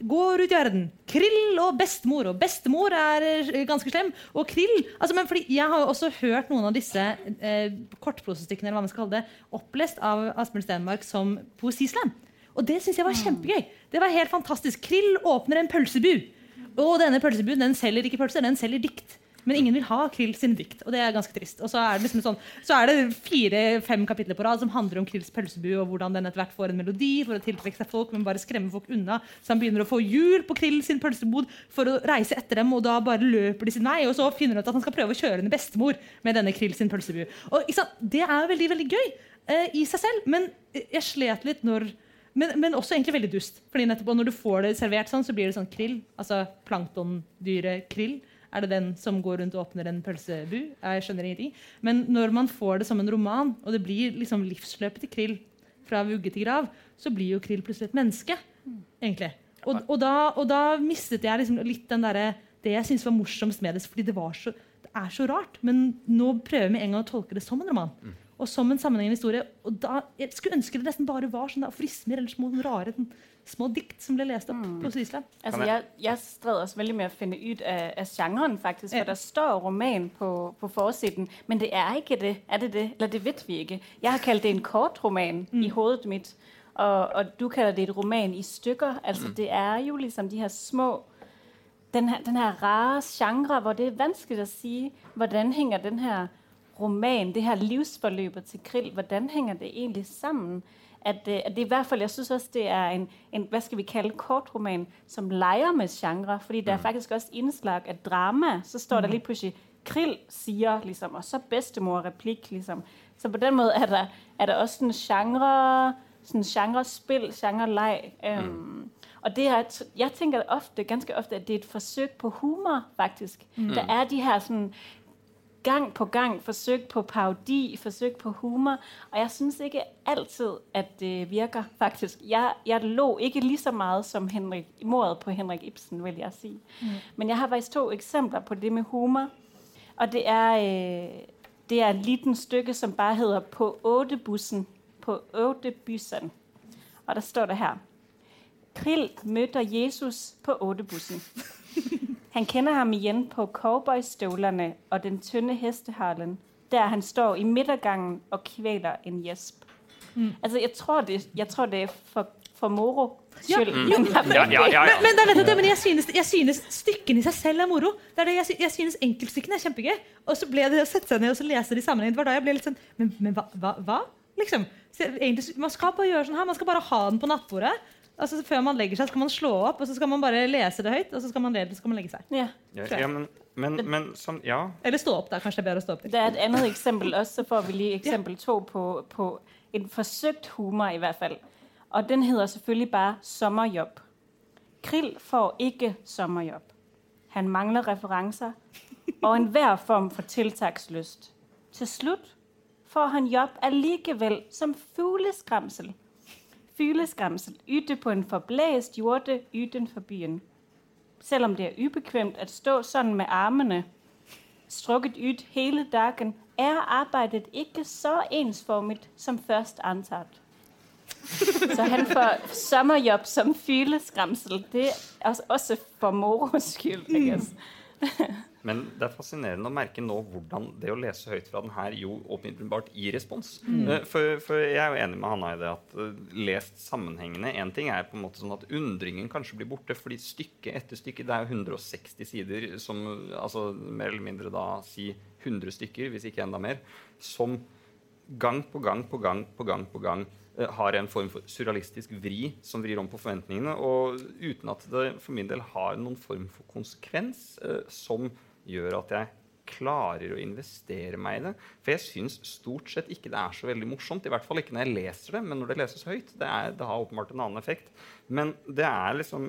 går ut i verden. Krill og bestemor. Og bestemor er eh, ganske slem. Og krill altså, men fordi Jeg har jo også hørt noen av disse eh, kortprosestykkene eller hva man skal kalle det, opplest av Asbjørn Stenmark som poesislam. Og det syns jeg var kjempegøy. Det var helt fantastisk. Krill åpner en pølsebu. Og denne pølsebuen den selger ikke pølser, den selger dikt. Men ingen vil ha Krill sin dikt, og det er ganske trist. Og så er det liksom sånn, så det fire-fem kapitler på rad som handler om Krills pølsebu, og hvordan den etter hvert får en melodi for å tiltrekke seg folk, men bare skremme folk unna. Så han begynner å få hjul på Krill sin pølsebod for å reise etter dem, og da bare løper de sin vei. Og så finner han ut at han skal prøve å kjøre en bestemor med denne Krill sin pølsebu. Og Det er veldig, veldig gøy eh, i seg selv, men jeg slet litt når men, men, også egentlig veldig dust. Fordi nettopp Når du får det servert sånn, så blir det sånn krill. Altså planktondyret krill. Er det den som går rundt og åpner en pølsebu? Jeg skjønner ingenting. Men når man får det som en roman, og det blir liksom livsløpet til krill fra vugge til grav, så blir jo krill plutselig et menneske. egentlig. Og, og, da, og da, mistet jeg liksom litt den der, det jeg syntes var morsomst med det. fordi det, så, det, er så rart. Men nå prøver vi en gang å tolke det som en roman. Mm og som en sammenhengende historie. Og da, Jeg skulle ønske det nesten bare var sånne aforismer eller små rare små dikt som ble lest opp mm. på Sydisland. Altså, jeg, jeg stred også veldig med å finne ut av, av sjangeren, faktisk. For ja. der står roman på, på forsiden. Men det er ikke det. Er det det? Eller det vet vi ikke. Jeg har kalt det en kortroman mm. i hodet mitt. Og, og, du kaller det et roman i stykker. Altså, mm. Det er jo liksom de her små den her, den her rare genre hvor det er vanskelig å si hvordan henger den her roman, det her livsforløpet til Krill, hvordan henger det egentlig sammen? At, at det i hvert fall, Jeg syns også det er en, en hva skal vi kalle kortroman som leker med genre. fordi det er mm. faktisk også innslag av drama. Så står det mm. lige plutselig Krill sier, liksom, og så bestemor-replikk. Liksom. Så på den måten er det, er det også en genre, sådan genrespill, genreleg. Um, mm. Og det er, jeg tenker ofte, ganske ofte at det er et forsøk på humor, faktisk. Mm. Der er de her sådan, gang på gang forsøk på parodi, forsøk på humor. Og jeg syns ikke alltid at det virker, faktisk. Jeg, jeg lå ikke lige så meget som Henrik, mordet på Henrik Ibsen, vil jeg si. Mm. Men jeg har faktisk to eksempler på det med humor. Og det er, øh, det er et liten stykke som bare heter 'På Åtebussen'. På Åtebussen. Og der står det her. Krill møter Jesus på Åtebussen. Han kender ham igjen på cowboystøvlene og den tynne hestehalen, der han står i midtergangen og kveler en gjesp. Mm. Altså, jeg tror, det, jeg tror det er for, for moro skyld. Ja, mm. ja, ja, men, men, det er det, men jeg synes, jeg synes stykkene i seg selv er moro. Det er det, jeg, jeg synes enkeltstykkene er kjempegøy. Og så ble det å sette seg ned og lese de sammenhengene. Det var da jeg ble litt sånn Men, men hva? hva, hva? Liksom. Egentlig, man skal bare gjøre sånn her, man skal bare ha den på nattbordet. Altså, før man legger seg, skal man slå opp, og så skal man bare lese det høyt. Og så skal man, lede, så skal man legge seg. Ja. Ja, men, men, men sånn, ja. Eller stå opp. da, kanskje Det er bedre å stå opp. Det er et annet eksempel også, så får vi lige eksempel to på, på en forsøkt humor, i hvert fall. Og den heter selvfølgelig bare 'sommerjobb'. Krill får ikke sommerjobb. Han mangler referanser og enhver form for tiltakslyst. Til slutt får han jobb allikevel som fugleskramsel fugleskremsel ute på en forblæst jorde utenfor byen. Selv om det er ubekvemt at stå sånn med armene strukket ut hele dagen, er arbeidet ikke så ensformigt som først antatt. Så han får sommerjobb som fugleskremsel. Det er også for moro skyld. Men det er fascinerende å merke nå hvordan det å lese høyt fra den her jo åpenbart gir respons. Mm. Eh, for, for, jeg er jo enig med Hanna i det at uh, lest sammenhengende Én ting er på en måte sånn at undringen kanskje blir borte, fordi stykke etter stykke Det er jo 160 sider som altså mer eller mindre da si 100 stykker, hvis ikke enda mer, som gang på gang på gang på gang på gang uh, har en form for surrealistisk vri som vrir om på forventningene, og uten at det for min del har noen form for konsekvens som gjør at jeg klarer å investere meg i det. For jeg syns stort sett ikke det er så veldig morsomt. I hvert fall ikke når jeg leser det, men når det leses høyt. Det, er, det har åpenbart en annen effekt. Men det er liksom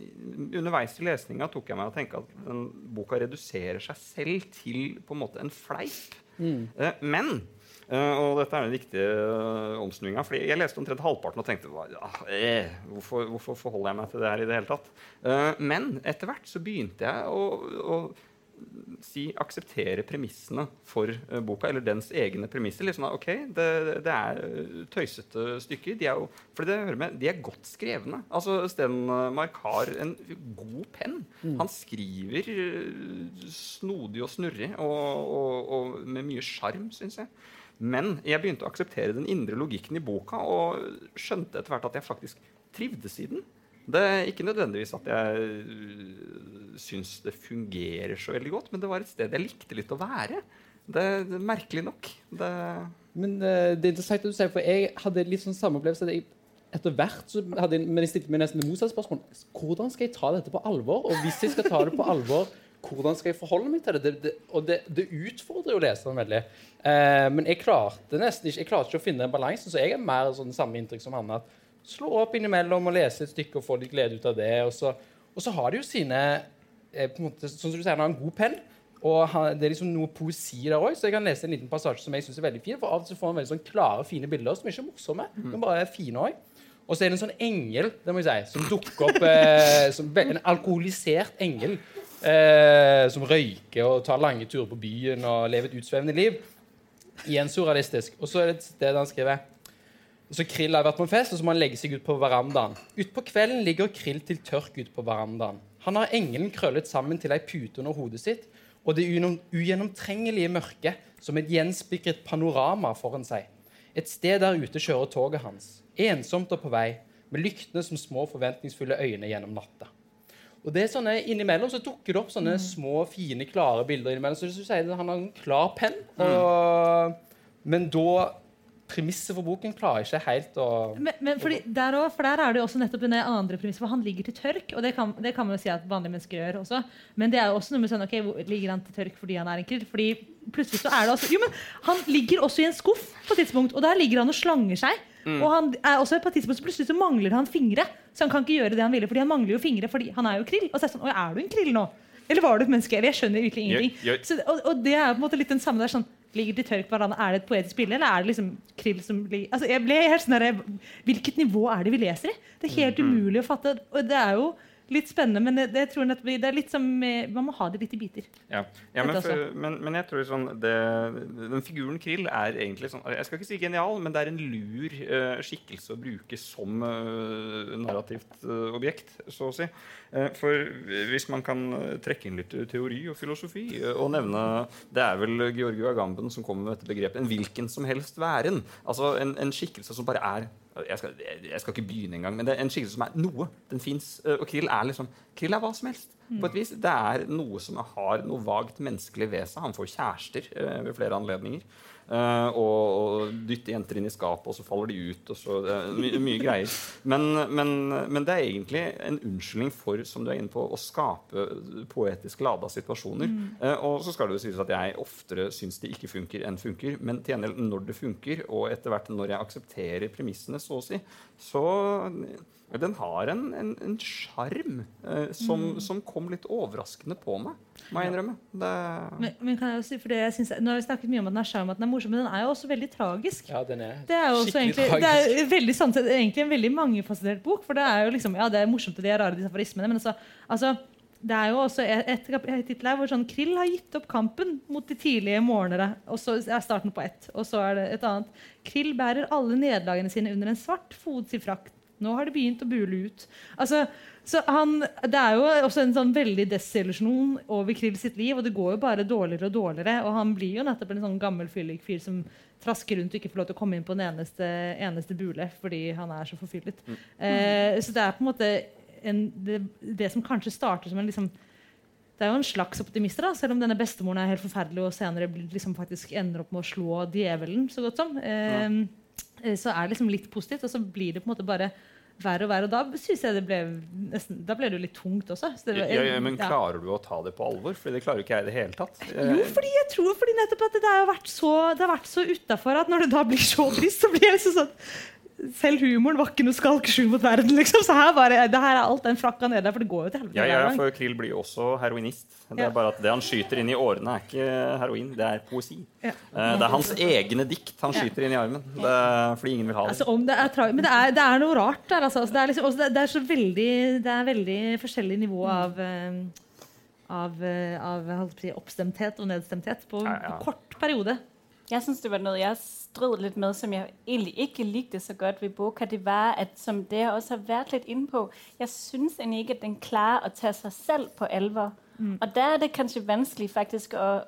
Underveis i lesninga tok jeg meg å tenke at den boka reduserer seg selv til på en måte en fleip. Mm. Eh, men og dette er den viktige uh, omsnuinga. fordi jeg leste omtrent halvparten og tenkte ja, eh, hvorfor, hvorfor, forholder jeg meg til det her i det hele tatt? Uh, men etter hvert så begynte jeg å, å si, akseptere premissene for boka, eller dens egne premisser. Sånn, ok, det, det er tøysete stykker. De er jo, for det hører med, de er godt skrevne. Altså, Stenmark har en god penn. Mm. Han skriver snodig og snurrig og, og, og med mye sjarm, syns jeg. Men jeg begynte å akseptere den indre logikken i boka og skjønte etter hvert at jeg faktisk trivdes i den. Det er ikke nødvendigvis at jeg øh, syns det fungerer så veldig godt, men det var et sted jeg likte litt å være. Det, er Merkelig nok. Det men uh, det er interessant at du sier, for jeg hadde litt sånn samme opplevelse. Jeg, etter hvert så hadde jeg, men jeg stilte meg nesten det motsatte spørsmål. Hvordan skal jeg ta dette på alvor? Og hvis jeg skal ta det på alvor, hvordan skal jeg forholde meg til det? det, det og det, det, utfordrer jo leseren veldig. Eh, men jeg klarte nesten ikke jeg klarte ikke å finne den balansen, så jeg er mer sånn samme inntrykk som Hanne. at slå opp innimellom og lese et stykke og få litt glede ut av det. Og så, og så har de jo sine eh, på en måte, Sånn som du sier, Han har en god penn. Og han, det er liksom noe poesi der òg, så jeg kan lese en liten passasje som jeg synes er veldig fin. For av og til får han veldig sånn klare, fine bilder som ikke er morsomme, mm. men bare er fine òg. Og så er det en sånn engel det må jeg si, som dukker opp eh, som En alkoholisert engel eh, som røyker og tar lange turer på byen og lever et utsvevende liv. Igjen surrealistisk. Og så er det et sted han skriver så Krill har vært på en fest, og så må han legge seg ut på verandaen. Utpå kvelden ligger Krill til tørk ute på verandaen. Han har engelen krøllet sammen til ei pute under hodet sitt og det ugjennomtrengelige mørket som et gjenspikret panorama foran seg. Et sted der ute kjører toget hans, ensomt og på vei, med lyktene som små, forventningsfulle øyne gjennom natta. Og det er sånne, Innimellom så dukker det opp sånne mm. små, fine, klare bilder. innimellom, så du sier Han har en klar penn. Og, mm. Men da premisset for boken klarer ikke helt å men, men fordi der også, For der er det jo også nettopp det andre premisset, for han ligger til tørk. Og det kan, det kan man jo si at vanlige mennesker gjør også. Men det er jo også noe med sånn, ok, hvor ligger han til tørk fordi han er en krill? Fordi plutselig så er det også Jo, men han ligger også i en skuff på et tidspunkt, og der ligger han og slanger seg. Mm. Og han er også på et tidspunkt så plutselig så mangler han fingre. Så han kan ikke gjøre det han ville, fordi han mangler jo fingre fordi han er jo krill. Og så er det sånn, er du en krill nå? Eller var du et menneske? Jeg skjønner virkelig ingenting. Jeg, jeg, så, og, og, det er på en måte litt den samme der sånn ligger de tørk hverandre. Er det et poetisk bilde, eller er det liksom krill som ligger altså, jeg ble helt sånn Hvilket nivå er det vi leser i? Det er helt mm. umulig å fatte. Og det er jo litt spennende, men det, det, det, er litt som Man må ha det litt i biter. Ja, ja men, for, men, men, jeg tror sånn det, Den figuren Krill er egentlig sånn Jeg skal ikke si genial, men det er en lur uh, skikkelse å bruke som uh, narrativt uh, objekt, så å si. For hvis man kan trekke inn litt teori og filosofi og nevne Det er vel Georgio Agamben som kommer med dette begrepet en hvilken som helst væren. Altså en, en skikkelse som bare er jeg skal, jeg skal, ikke begynne engang, men det er en skikkelse som er noe. Den fins. Eh, og krill er liksom Krill er hva som helst. på et vis. Det er noe som har noe vagt menneskelig ved seg. Han får kjærester eh, ved flere anledninger. Uh, og, og dytte jenter inn i skapet, og så faller de ut. og så, my, Mye greier. Men, men, men, det er egentlig en unnskyldning for som du er inne på, å skape poetisk lada situasjoner. Mm. Uh, og så skal det jo sies at jeg oftere syns det ikke funker enn funker. Men til gjengjeld når det funker, og etter hvert når jeg aksepterer premissene, så å si, så den har en sjarm eh, som, mm. som, kom litt overraskende på meg, må jeg innrømme. Det... Men, men, kan jeg jo si, for det jeg synes, Nå har vi snakket mye om at den er sjarm, at den er morsom, men den er jo også veldig tragisk. Ja, den er, det er jo skikkelig egentlig, tragisk. Det er veldig, sånn, egentlig en veldig mangefasettert bok. For det er jo liksom, ja, det er morsomt, og de er rare, disse aforismene, men altså, altså det er jo også et, et tittel her hvor sånn Krill har gitt opp kampen mot de tidlige morgenere. Og så er starten på ett. Og så er det et annet. Krill bærer alle nederlagene sine under en svart fotsid-frakt nå har det begynt å bule ut. Altså, han, det er jo også en sånn veldig desillusjon over Krill sitt liv, og det går jo bare dårligere og dårligere. Og han blir jo nettopp en sånn gammel fyllik fyr som trasker rundt og ikke får lov til å komme inn på en eneste, eneste bule fordi han er så forfyllet. Mm. Eh, så det er på en måte en, det, det, som kanskje starter som en liksom, det er jo en slags optimister, da, selv om denne bestemoren er helt forferdelig og senere liksom faktisk ender opp med å slå djevelen så godt som. Eh, ja. Så er det liksom litt positivt, og så blir det på en måte bare verre og verre. Og da synes jeg det ble nesten, da ble det jo litt tungt også. Det, ja, ja, men klarer du å ta det på alvor? For det klarer ikke jeg i det hele tatt. Jo, fordi jeg tror fordi nettopp at det har vært så, det har vært så utafor at når det da blir så trist, så blir jeg liksom sånn selv humoren var ikke noe skalkeskjul mot verden. liksom. Så her, bare, det her er alt den frakka nede, der, for det går jo til helvete. Ja, ja, for Krill blir jo også heroinist. Det er bare at det han skyter inn i årene, er ikke heroin, det er poesi. Ja. Eh, det er hans egne dikt han skyter inn i armen. Det er, fordi ingen vil ha det. Altså, det er men det er, det er, noe rart der. Altså. altså det, er liksom, det, er så veldig, det er veldig forskjellig nivå av eh, av, eh, av, av oppstemthet og nedstemthet på, ja, ja. på kort periode. Jeg synes, det var noget, jeg strid lidt med, som jeg egentlig ikke likte så godt ved boka. Det var, at som det jeg også har vært lidt inde på, jeg synes egentlig ikke, at den klarer at tage sig selv på alvor. Mm. Og der er det kanskje vanskelig faktisk at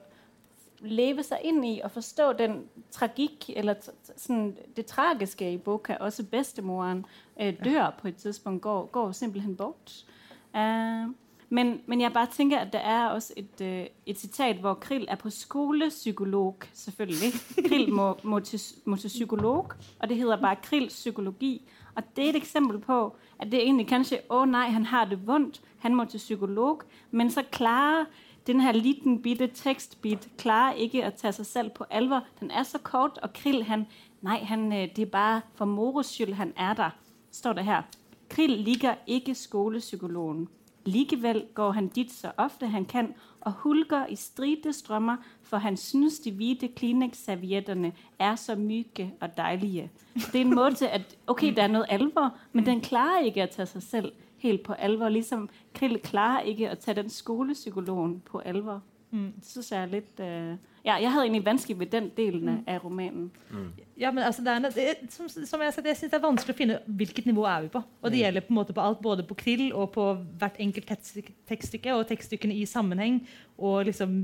leve sig ind i og forstå den tragik, eller sådan det tragiske i boka. Også bedstemoren øh, dør på et tidspunkt, går, går simpelthen bort. Uh, men, men jeg bare tænker, at der er også et, øh, et citat, hvor Krill er på skolepsykolog, selvfølgelig. Krill må, må, til, må til psykolog, og det hedder bare Krill psykologi. Og det er et eksempel på, at det er egentlig kanskje, åh nej, han har det vondt, han må til psykolog, men så klarer den her liten bitte tekstbit klarer ikke at tage sig selv på alvor. Den er så kort, og Krill, han, nej, han, øh, det er bare for moros skyld, han er der. står det her. Krill liker ikke skolepsykologen. Likevel går han dit så ofte han kan og hulker i stridestrømmer, for han synes de hvite Kleenex-servietterne er så myke og deilige. Det er en måte at Ok, det er noe alvor, men den klarer ikke å ta seg selv helt på alvor. Liksom Krill klarer ikke å ta den skolepsykologen på alvor. Mm. Det synes jeg er litt uh, ja, jeg hadde egentlig vanskelig med den delen mm. av romanen. Mm. Ja, men altså, det er, det, som, som, jeg, jeg synes det er vanskelig å finne hvilket nivå er vi på. Og det mm. gjelder på en måte på alt, både på krill og på hvert enkelt tekststykke, og tekststykkene i sammenheng, og liksom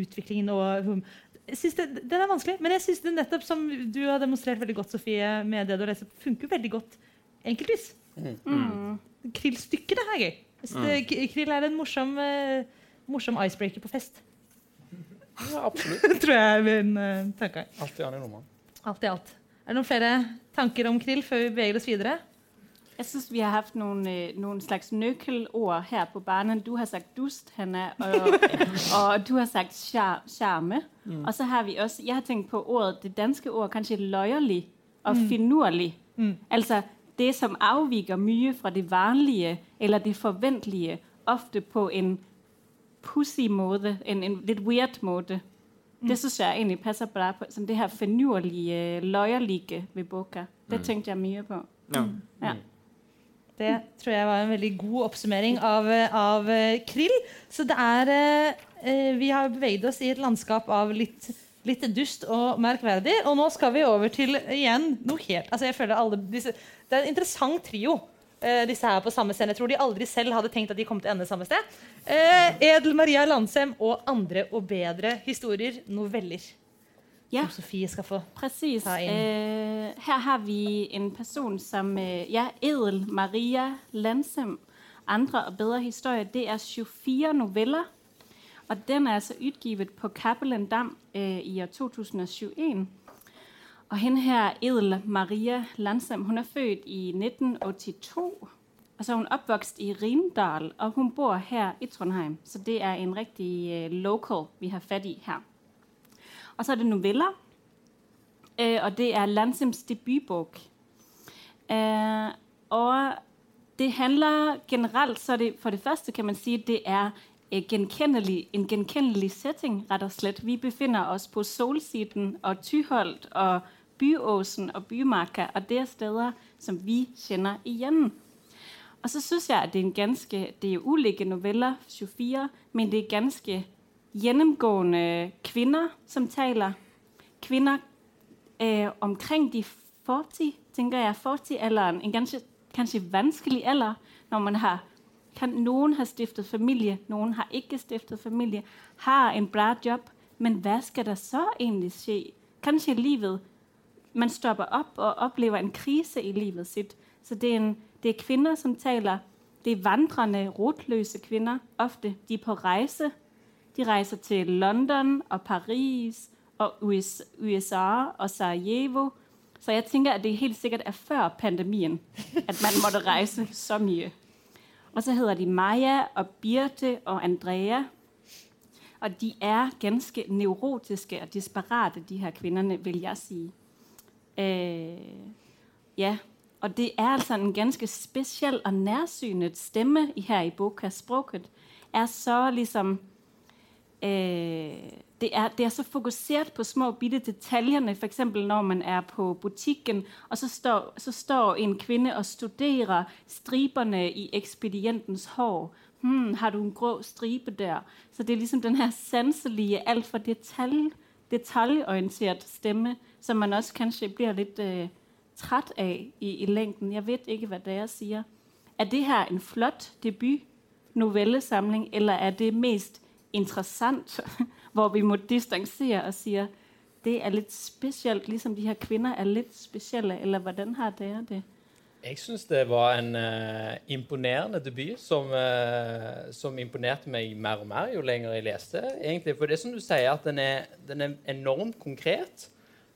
utviklingen og jeg synes det, Den er vanskelig, men jeg synes det nettopp som du har demonstrert veldig godt, Sofie, med det du har lest, funker veldig godt enkeltvis. Mm. mm. Krill-stykket er gøy. Mm. Krill er en morsom, uh, morsom icebreaker på fest. Ja, absolutt. tror jeg er min uh, tanke. Alt i roman. Alt i alt. Er det noen flere tanker om krill før vi beveger oss videre? Jeg synes vi har hatt noen, øh, noen slags nøkkelord her på banen. Du har sagt dust, Hanna, og, og du har sagt sjarme. Mm. Og så har vi også Jeg har tenkt på ordet, det danske ordet kanskje løyerlig og mm. finurlig. Mm. Altså det som avviker mye fra det vanlige eller det forventelige, ofte på en pussy måte, en, en litt weird måte. Mm. Det syns jeg egentlig passer bra på. Som det her finurlige, løyerlige ved boka. Det mm. tenkte jeg mye på. Ja. Mm. Ja. Det tror jeg var en veldig god oppsummering av, av uh, krill. Så det er eh, Vi har beveget oss i et landskap av litt, litt, dust og merkverdig. Og nå skal vi over til igjen noe helt altså jeg føler alle disse, Det er en interessant trio disse her på samme scene. Jeg tror de aldri selv hadde tenkt at de kom til å ende samme sted. Uh, Edel Maria Landsem og andre og bedre historier, noveller. Ja, som Sofie skal få Precis. ta inn. Uh, her har vi en person som Ja, Edel Maria Landsem. Andre og bedre historier. Det er 24 noveller. Og den er altså utgivet på Cappelen Dam i år 2021. Og hende her, Edel Maria Landsem, hun er født i 1982. Og så er hun oppvokst i Rindal, og hun bor her i Trondheim. Så det er en riktig uh, local, vi har fatt i her. Og så er det noveller, uh, og det er Landsems debutbog. Uh, og det handler generelt, så det, for det første kan man sige, det er genkendelig, en genkendelig setting, rett og slett. Vi befinder oss på Solsiden og Tyholt og Byåsen og Bymarka, og det er steder som vi kjenner igjen. Og så synes jeg, at det er en ganske Det er ulike noveller, 24, men det er ganske gjennomgående kvinner som taler. Kvinner eh, omkring de 40, tenker jeg. 40-alderen. En ganske, kanskje vanskelig alder når man har kan, Noen har stiftet familie, noen har ikke stiftet familie. Har en bra jobb. Men hva skal der så egentlig skje? Kanskje livet Man stopper opp og opplever en krise i livet sitt. Så det er en det er kvinner som taler. Det er vandrende, rotløse kvinner. Ofte de er på reise. De reiser til London og Paris og USA og Sarajevo. Så jeg tenker at det helt sikkert er før pandemien at man måtte reise så mye. Og så heter de Maja og Birte og Andrea. Og de er ganske neurotiske og desperate, de her kvinnene, vil jeg si. Øh, ja, og det er altså en ganske spesiell og nærsynet stemme her i boka. Språket er så liksom øh, det, er, det, er, så fokusert på små, bitte detaljene. F.eks. når man er på butikken, og så står, så står, en kvinne og studerer stripene i ekspedientens hår. Hmm, har du en grå stripe der? Så det er liksom den her sanselige, altfor detalj, detaljorientert stemme, som man også kanskje blir litt uh, træt av i, i længden. Jeg vet ikke, hva dere sier. Er det her en flott debut novellesamling, eller er det mest interessant, hvor vi må distansere og sier det er litt spesielt, liksom de her kvinner er litt spesielle, eller hvordan har dere det? Jeg syns det var en uh, imponerende debut som, uh, som, imponerte meg mer og mer jo lenger jeg leste. egentlig. For det er som du sier, at den er, den er enormt konkret.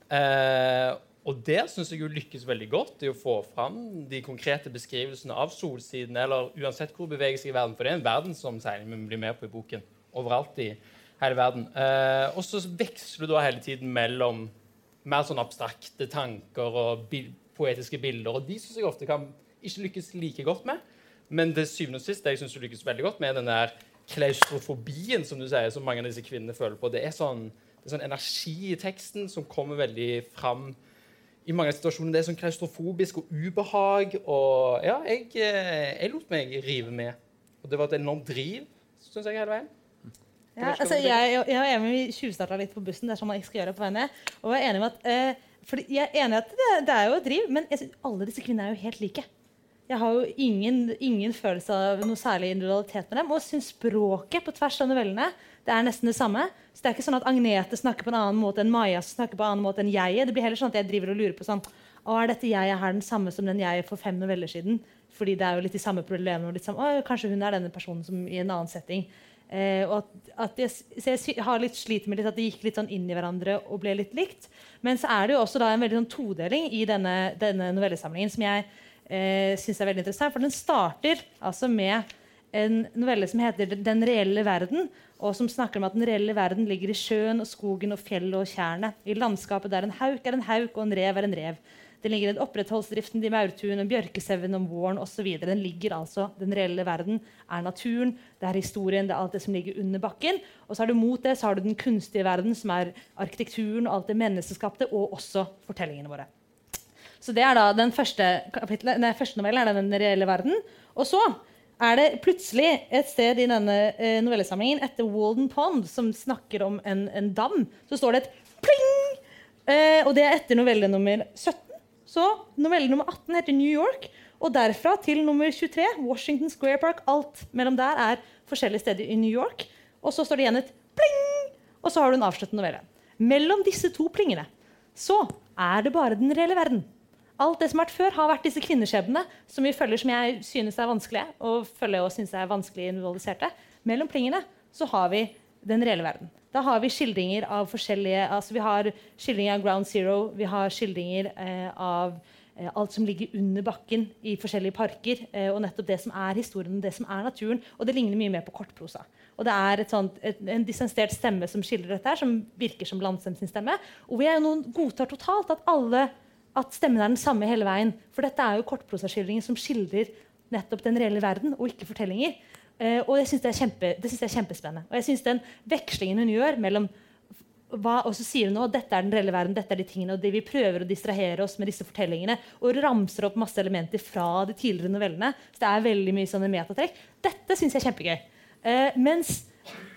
Uh, og der syns jeg hun lykkes veldig godt i å få fram de konkrete beskrivelsene av solsiden, eller uansett hvor beveger seg i verden, for det er en verden som vi blir med på i boken. Overalt i hele verden. Og så veksler du da hele tiden mellom mer sånn abstrakte tanker og poetiske bilder. Og de syns jeg ofte kan ikke lykkes like godt med. Men det syvende og sist, det jeg syns du lykkes veldig godt med, er den der klaustrofobien som du sier, som mange av disse kvinnene føler på. Det er sånn, det er sånn energi i teksten som kommer veldig fram i mange situasjoner. Det er sånn klaustrofobisk og ubehag. Og ja, jeg, eh, jeg lot meg rive med. Og det var et enormt driv, syns jeg, hele veien. Ja, altså, jeg, jeg er enig med tjuvstarta litt på bussen. Det er sånn man ikke skal gjøre på veiene. Og jeg er enig med at, eh, fordi jeg er enig at det, det, er jo et driv, men synes, alle disse kvinnene er jo helt like. Jeg har jo ingen, ingen følelse av noe særlig individualitet med dem. Og syns språket på tvers av novellene det er nesten det samme. Så det er ikke sånn at Agnete snakker på en annen måte enn Maja snakker på en annen måte enn jeg. Det blir heller sånn at jeg driver og lurer på sånn Å, er dette jeg her den samme som den jeg for fem noveller siden? Fordi det er jo litt de samme problemene. Og litt sånn, å, kanskje hun er denne personen som i en annen setting. Eh, og at, at jeg, så jeg har litt sliter med litt at det gikk litt sånn inn i hverandre og ble litt likt. Men så er det jo også da en veldig sånn todeling i denne, denne novellesamlingen som jeg eh, syns er veldig interessant. For den starter altså med en novelle som heter 'Den reelle verden', og som snakker om at den reelle verden ligger i sjøen og skogen og fjellet og tjernet. I landskapet der en hauk er en hauk og en rev er en rev. Det ligger en opprettholdsdriften i maurtuen og bjørkesauen om våren osv. Den ligger altså, den reelle verden er naturen, det er historien, det er alt det som ligger under bakken. Og så har du mot det så har du den kunstige verden, som er arkitekturen og alt det menneskeskapte, og også fortellingene våre. Så det er da den første, kapitlet, nei, første novellen er den reelle verden. Og så er det plutselig et sted i denne eh, novellesamlingen etter Walden Pond, som snakker om en, en dam, så står det et pling! Eh, og det er etter novelle nummer 17. Så novelle nummer 18 heter New York. Og derfra til nummer 23, Washington Square Park, alt mellom der er forskjellige steder i New York. Og så står det igjen et pling! Og så har du en avsluttende novelle. Mellom disse to plingene så er det bare den reelle verden. Alt det som har vært før, har vært disse kvinneskjebnene som vi følger som jeg synes er vanskelige, og følger og synes er vanskelig individualiserte. Mellom plingene så har vi den reelle verden. Da har vi skildringer av forskjellige altså Vi har skildringer av Ground Zero, vi har skildringer eh, av eh, alt som ligger under bakken i forskjellige parker. Eh, og nettopp det som er historien, det som er naturen. Og det ligner mye mer på kortprosa. Og det er sånt, et, en distansert stemme som skildrer dette, her, som virker som Landsem sin stemme. Og vi er noen godtar totalt at alle at stemmen er den samme hele veien. For dette er jo kortprosaskildringer som skildrer nettopp den reelle verden, og ikke fortellinger. Uh, og det syns jeg, jeg, er kjempespennende. Og jeg synes den vekslingen hun gjør mellom hva, og så sier hun nå dette er den reelle verden, dette er de tingene, og det vi prøver å distrahere oss med disse fortellingene, og ramser opp masse elementer fra de tidligere novellene. Så det er veldig mye sånne metatrekk. Dette syns jeg er kjempegøy. Eh, mens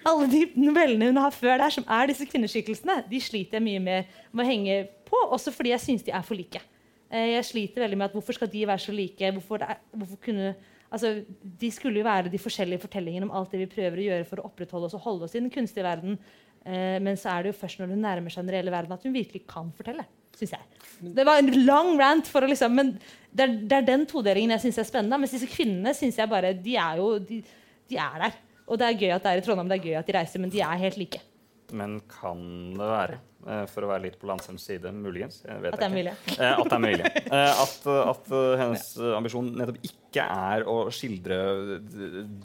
alle de novellene hun har før der, som er disse kvinneskikkelsene, de sliter jeg mye med, med å henge på, også fordi jeg syns de er for like. Eh, jeg sliter veldig med at hvorfor skal de være så like? Hvorfor, er, hvorfor kunne altså, De skulle jo være de forskjellige fortellingene om alt det vi prøver å gjøre for å opprettholde oss og holde oss i den kunstige verden. Eh, men så er det jo først når hun nærmer seg den reelle verden, at hun virkelig kan fortelle. Synes jeg. Det var en lang rant, for å liksom, men det er, det er den todelingen jeg syns er spennende. Mens disse kvinnene synes jeg bare, de er jo de, de er der. Og det er gøy at det er i Trondheim, det er gøy at de reiser, men de er helt like. Men kan det være for å være litt på Landsems side, muligens. at det er mulig. Eh, at det er mulig. Eh, at, at hennes ambisjon nettopp ikke er å skildre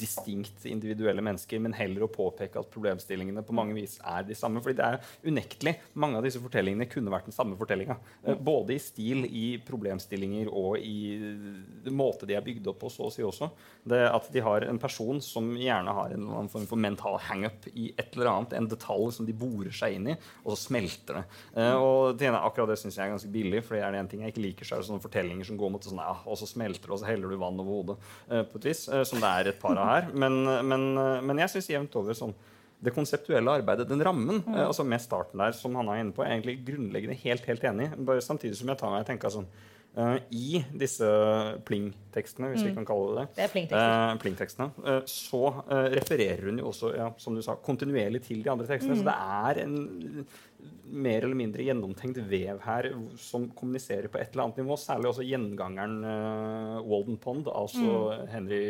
distinkt individuelle mennesker, men heller å påpeke at problemstillingene på mange vis er de samme. fordi det er unektelig mange av disse fortellingene kunne vært den samme fortellinga. Både i stil, i problemstillinger og i måte de er bygd opp på, så å si også. Det at de har en person som gjerne har en form for mental hangup i et eller annet, en detalj som de borer seg inn i, og så smelter smelter det. Uh, og ene, akkurat det syns jeg er ganske billig. For det er det en ting jeg ikke liker, så er det sånne fortellinger som går mot sånn, ja, og så smelter det, og så heller du vann over hodet. Uh, på et vis, uh, Som det er et par av her. Men, men, men jeg syns jevnt over sånn det konseptuelle arbeidet, den rammen, mm. altså med starten der, som han er inne på, er egentlig grunnleggende helt helt enig. Bare samtidig som jeg tar meg tenker sånn Uh, I disse pling-tekstene, hvis mm. vi kan kalle det det, det uh, pling uh, så refererer hun jo også ja, som du sa, kontinuerlig til de andre tekstene. Mm. Så det er en mer eller mindre gjennomtenkt vev her som kommuniserer på et eller annet nivå. Særlig også gjengangeren Walden Pond, altså mm. Henry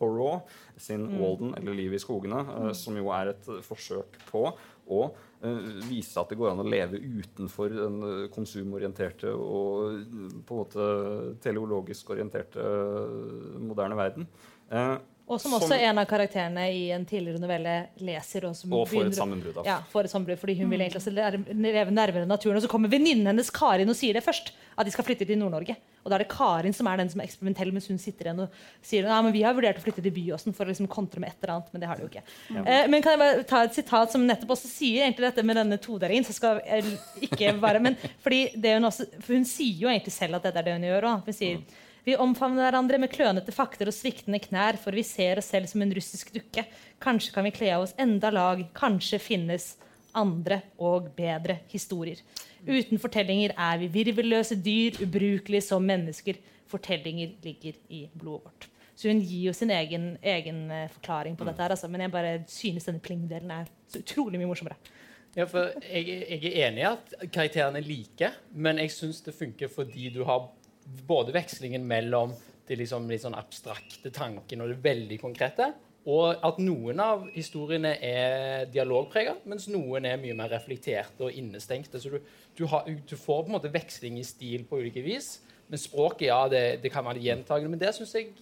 Thoreau sin mm. Walden, eller Livet i skogene, uh, som jo er et forsøk på å uh, vise at det går an å leve utenfor den konsumorienterte og på en måte teleologisk orienterte moderne verden. Og som også som, en av karakterene i en tidligere novelle leser. Og, og får et sammenbrudd. Ja, får et sammenbrudd, fordi hun vil egentlig leve nærmere naturen. Og så kommer venninnen hennes Karin og sier det først. At de skal flytte til Nord-Norge. Og da er det Karin som er den som er eksperimentell, mens hun sitter igjen og sier ja, men vi har vurdert å flytte til Byåsen for å liksom kontre med et eller annet. Men det har de jo ikke. Ja. Eh, men kan jeg bare ta et sitat som nettopp også sier egentlig dette med denne todelingen? så skal jeg ikke være, men fordi hun, også, for hun sier jo egentlig selv at dette er det hun gjør. Også. Hun sier vi omfavner hverandre med klønete fakter og sviktende knær, for vi ser oss selv som en russisk dukke. Kanskje kan vi kle av oss enda lag. Kanskje finnes andre og bedre historier. Uten fortellinger er vi virvelløse dyr, ubrukelige som mennesker. Fortellinger ligger i blodet vårt. Så hun gir jo sin egen, egen eh, forklaring på dette. her, altså. Men jeg bare synes denne pling-delen er utrolig mye morsommere. Ja, for jeg, jeg, er enig i at karakterene er like, men jeg syns det funker fordi du har både vekslingen mellom de liksom litt sånn abstrakte tankene og det veldig konkrete, og at noen av historiene er dialogprega, mens noen er mye mer reflekterte og innestengte. Så du, du, har, du, får på en måte veksling i stil på ulike vis. Men språket, ja, det, det kan være gjentagende. Men det syns jeg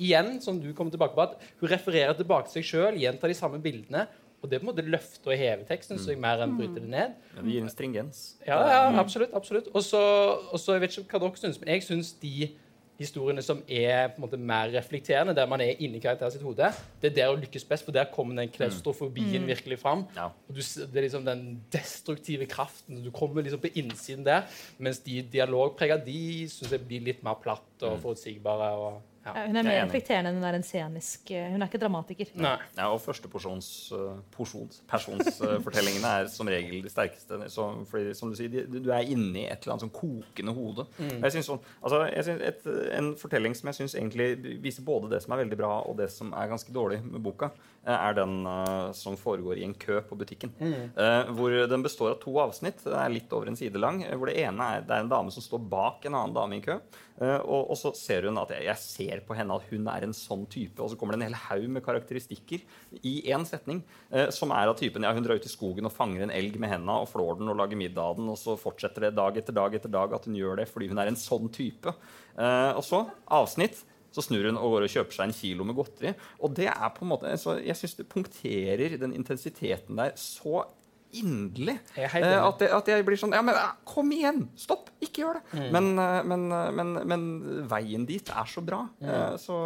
igjen, som du kommer tilbake på, at hun refererer tilbake til seg sjøl, gjentar de samme bildene. Og det på en måte løfte og heve teksten så jeg mer enn bryte det ned. Ja, det gir en stringens. Ja, ja absolutt. absolutt. Og så, Jeg vet ikke hva dere syns, men jeg syns de historiene som er på en måte mer reflekterende, der man er inni karakteren sitt hode, det er der å lykkes best, for der kommer den klaustrofobien mm. virkelig fram. Ja. Og du, det er liksom den destruktive kraften. Du kommer liksom på innsiden der. Mens de dialogprega, de syns jeg blir litt mer platt og mm. forutsigbare. og ja, hun er mer reflekterende enn hun er en scenisk eh, Hun er ikke dramatiker. Nei. Ja, og førsteporsjons uh, porsjons, personsfortellingene uh, er som regel de sterkeste. Så, fordi, som du sier, de, du er inni et eller annet sånn kokende hode. Mm. Jeg synes, sånn, altså, jeg synes et, En fortelling som jeg syns egentlig viser både det som er veldig bra, og det som er ganske dårlig med boka, er den uh, som foregår i en kø på butikken. Mm. hvor den består av to avsnitt. Den er litt over en side lang. Hvor det ene er, det er en dame som står bak en annen dame i kø. Uh, og, og, så ser hun at jeg, jeg, ser på henne at hun er en sånn type. Og så kommer det en hel haug med karakteristikker i én setning eh, som er av typen ja, hun drar ut i skogen og fanger en elg med henda og flår den og lager middag av den, og så fortsetter det dag etter dag etter dag at hun gjør det fordi hun er en sånn type. Eh, og så avsnitt. Så snur hun og går og kjøper seg en kilo med godteri. Og det er på en måte, Jeg syns det punkterer den intensiteten der så inderlig. Uh, at, at, jeg blir sånn Ja, men uh, kom igjen! Stopp! Ikke gjør det! Mm. Men, uh, men, men, men, veien dit er så bra. Mm. Så,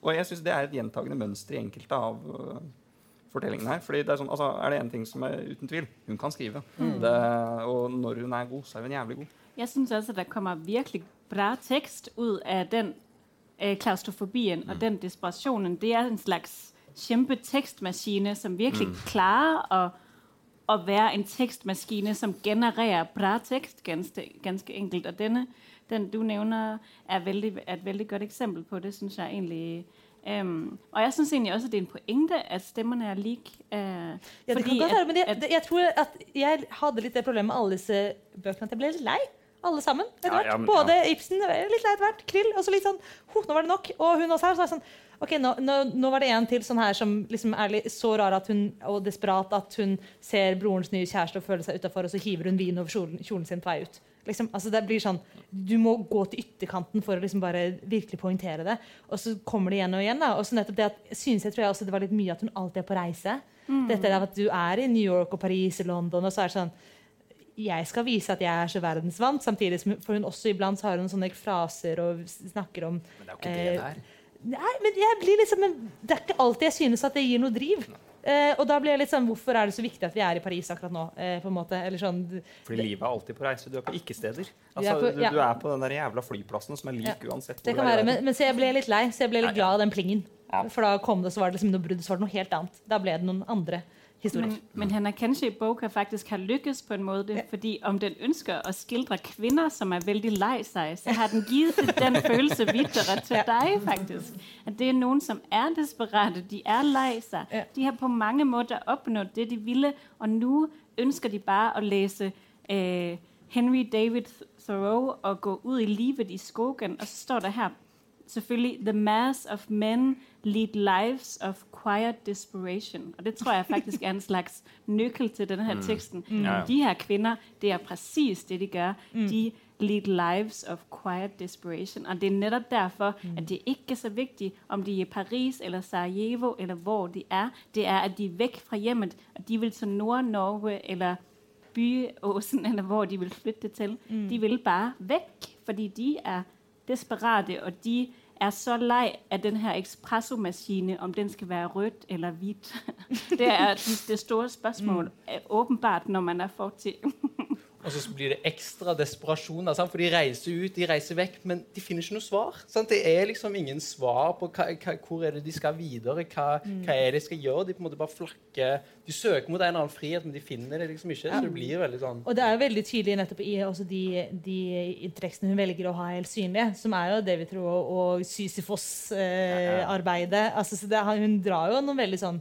og jeg syns det er et gjentagende mønster i enkelte av fortellingene her. Fordi det er, sånn, altså, er det én ting som er uten tvil Hun kan skrive. Mm. Det, og når hun er god, så er hun jævlig god. Jeg syns også det kommer virkelig bra tekst ut av den klaustrofobien og mm. den desperasjonen. Det er en slags kjempe tekstmaskine som virkelig mm. klarer å å være en tekstmaskine som genererer bra tekst, ganske, ganske enkelt. Og denne, den du nevner, er, veldig, er, et veldig godt eksempel på det, syns jeg egentlig. Um, og jeg syns egentlig også det er en poengte at stemmene er like. Uh, ja, det kan godt være, men jeg, jeg, tror at jeg hadde litt det problemet med alle disse bøkene at jeg ble litt lei. Alle sammen. Ja, ja, men, Både Ibsen, litt lei etter hvert, Krill, og så litt sånn Nå var det nok. Og hun også her. Så er det sånn Ok, nå, nå, nå, var det en til sånn her som liksom er så rar at hun, og desperat at hun ser brorens nye kjæreste og føler seg utafor, og så hiver hun vin over kjolen, kjolen sin på vei ut. Liksom, altså det blir sånn, Du må gå til ytterkanten for å liksom bare virkelig poengtere det. Og så kommer det igjen og igjen. da, og så nettopp det at, synes jeg tror jeg også det var litt mye at hun alltid er på reise. Mm. Dette av at Du er i New York og Paris og London, og så er det sånn jeg skal vise at jeg er så verdensvant, samtidig som for hun også iblant har hun sånne fraser og snakker om Men det er jo ikke det det er. Nei, men jeg blir liksom, det er ikke alltid jeg synes at det gir noe driv. Eh, og da blir jeg litt sånn, Hvorfor er det så viktig at vi er i Paris akkurat nå? Eh, på en måte, eller sånn, Fordi livet er alltid på reise. Du er på ikke-steder. Altså, du, ja. du, er på den der jævla flyplassen som er lik ja. uansett. Det kan være, men, men, så jeg ble litt lei, så jeg ble litt glad av den plingen. Ja. For da kom det, så var det liksom noe brudd, så var det noe helt annet. Da ble det noen andre historier. Men, men han er kanskje i boka faktisk har lykkes på en måte. Ja. fordi om den ønsker å skildre kvinner som er veldig lei seg, så har den gitt den følelse videre til deg. faktisk. At det er noen som er desperate. De er lei seg. De har på mange måter oppnådd det de ville, og nå ønsker de bare å lese eh, Henry David Thoreau og gå ut i livet i skogen. Og så står det her selvfølgelig The mass of men lead lives of quiet desperation. Og det tror jeg faktisk er en slags nøkkel til denne her mm. teksten. Mm. Mm. De her kvinner, det er præcis det, de gør. Mm. De lead lives of quiet desperation. Og det er netop derfor, mm. at det ikke er så vigtigt, om de er i Paris eller Sarajevo, eller hvor de er. Det er, at de er væk fra hjemmet, og de vil til Nord-Norge eller Byåsen, eller hvor de vil flytte til. Mm. De vil bare væk, fordi de er desperate, og de er så lei av denne ekspressomaskinen, om den skal være rødt eller hvidt. det er det store spørsmål, åpenbart åbenbart, når man er 40. Og så blir det ekstra desperasjon. Sant? For de reiser ut, de reiser vekk, men de finner ikke noe svar. Sant? Det er liksom ingen svar på hva, hva, hvor er det de skal videre, hva, mm. hva, er det de skal gjøre. De på en måte bare flakker De søker mot en eller annen frihet, men de finner det liksom ikke. Så det blir veldig sånn Og det er jo veldig tydelig nettopp i de, de interessene hun velger å ha helt synlige, som er jo det vi tror og Sisyfos-arbeidet. Eh, altså, hun drar jo noen veldig sånn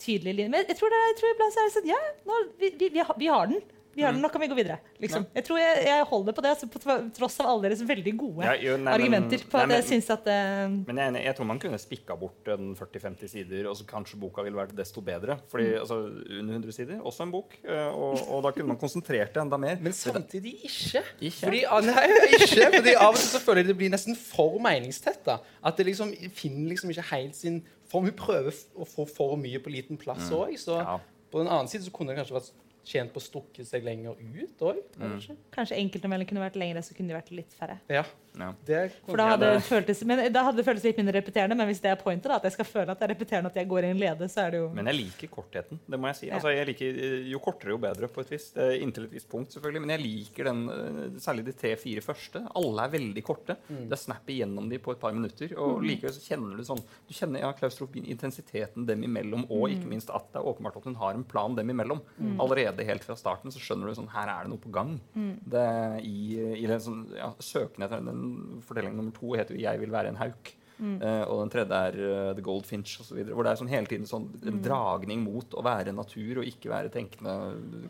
tydelige linjer. Men jeg tror, det, jeg tror er det sånn Ja, nå, vi, vi, vi, har, vi har den. Vi har mm. nå kan vi gå videre. Liksom. Jeg tror jeg, jeg, holder på det, altså, på tross av alle deres veldig gode ja, jo, nei, argumenter. på nei, at jeg synes at uh, Men jeg, jeg, tror man kunne spikka bort 40-50 sider, og så kanskje boka ville vært desto bedre. Fordi mm. altså, Under 100 sider, også en bok. Eh, og, og, da kunne man konsentrert det enda mer. Men samtidig ikke. ikke. Fordi, ah, nei, ikke, fordi Av og til så føler jeg det blir nesten for meningstett. da. At det liksom finner liksom ikke helt sin form. Hun prøver å få for mye på liten plass òg. Mm. Så ja. på den annen side så kunne det kanskje vært tjent på å stukke seg lenger ut òg. Kanskje. Mm. kanskje enkeltnoveller kunne vært lengre, så kunne de vært litt færre. Ja. Ja. For da hadde, det føltes, men, da hadde det føltes litt mindre repeterende. Men hvis det er pointet, da, at jeg skal føle at det er repeterende at jeg går i en lede, så er det jo Men jeg liker kortheten. det må jeg si. Ja. Altså, jeg liker, jo kortere, jo bedre, på et vis. Inntil et visst punkt, selvfølgelig. Men jeg liker den, eh, særlig de tre-fire første. Alle er veldig korte. Mm. Det er snap igjennom de på et par minutter. Og mm. likevel så kjenner du sånn Du kjenner ja, klaustrofobien, intensiteten dem imellom, og mm. ikke minst at det er åpenbart at hun har en plan dem imellom. Mm. Allerede helt fra starten så skjønner du sånn Her er det noe på gang. Mm. Det, I, i den sånn, ja, søken etter den fortellingen nummer to heter jo 'Jeg vil være en hauk'. Mm. Uh, og den tredje er uh, The Goldfinch osv. Hvor det er sånn hele tiden sånn, en mm. dragning mot å være natur og ikke være tenkende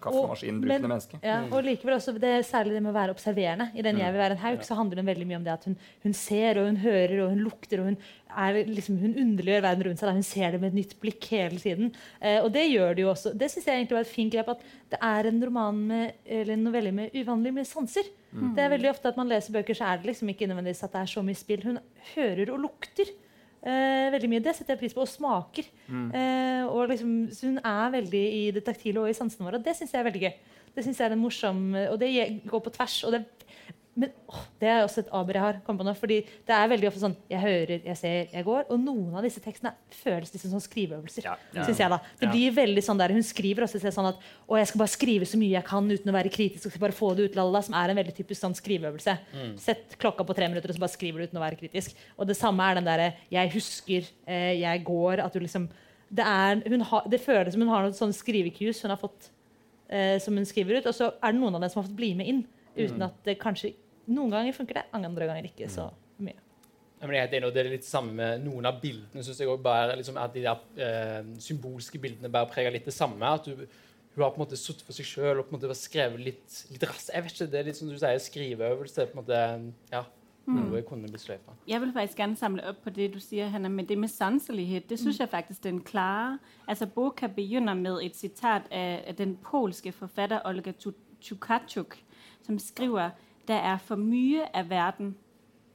kaffemaskinbrukende menneske. Ja, mm. og likevel også, det Særlig det med å være observerende. I den 'Jeg vil være en hauk' så handler det veldig mye om det at hun, hun ser og hun hører og hun lukter. og Hun, er, liksom, hun underliggjør verden rundt seg. Da. Hun ser det med et nytt blikk hele tiden. Eh, og det gjør det jo også. Det syns jeg egentlig var et fint grep. At det er en roman med, eller en novelle med uvanlig med sanser. Mm. Det er veldig ofte at man leser bøker, så er det liksom ikke nødvendigvis at det er så mye spill. Hun hører og lukter eh, veldig mye. Det setter jeg pris på. Og smaker. Mm. Eh, og liksom, hun er veldig i det taktile og i sansene våre. Og det syns jeg er veldig gøy. Det synes jeg er en morsom, Og det går på tvers. og det men åh, det er også et aber jeg har kommet på nå. fordi det er veldig ofte sånn Jeg hører, jeg ser, jeg går. Og noen av disse tekstene føles liksom som skriveøvelser. Ja, ja, synes jeg da. Det ja. blir veldig sånn der, Hun skriver også sånn at å, jeg skal bare skrive så mye jeg kan uten å være kritisk. og skal bare få det ut, lala, Som er en veldig typisk sånn skriveøvelse. Mm. Sett klokka på tre minutter, og så bare skriver du uten å være kritisk. Og det samme er den derre jeg husker, eh, jeg går at du liksom det, er, ha, det føles som hun har noen sånn skrivekurs hun har fått eh, som hun skriver ut. Og så er det noen av dem som har fått bli med inn. Uten mm. at det kanskje Noen ganger funker det, andre ganger ikke så mm. mye. Ja, men jeg det er litt samme med Noen av bildene synes jeg også bare, liksom, at de der eh, symbolske bildene bare preger litt det samme. at du, Hun har på en måte sittet for seg sjøl og på en måte skrevet litt, litt raskt. Jeg vet ikke, Det er litt som du sier, skriveøvelse. på en måte, ja, mm. noe jeg kunne blitt sløyfa. Jeg vil faktisk gjerne samle opp på det du sier, Hanna, med det med sanselighet. Det syns mm. jeg faktisk den klarer. Altså, Boka begynner med et sitat av, av den polske forfatter Olga Tukachuk, som skriver der er for mye av verden.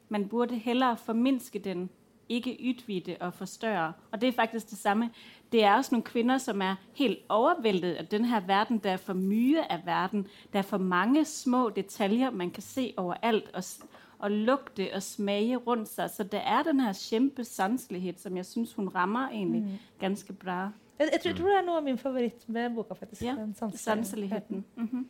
Man burde heller forminske den, ikke utvide og forstørre. Og det er faktisk det samme. Det er også noen kvinner som er helt overveldet av denne verden. Det er for mye av verden. Det er for mange små detaljer man kan se overalt. Og, og lukte og smake rundt seg. Så det er den her kjempesanselighet som jeg syns hun rammer egentlig mm. ganske bra. Jeg, jeg, tror, jeg, tror, det er noe av min favoritt med boka. faktisk. Ja, sanseligheten. Mm -hmm.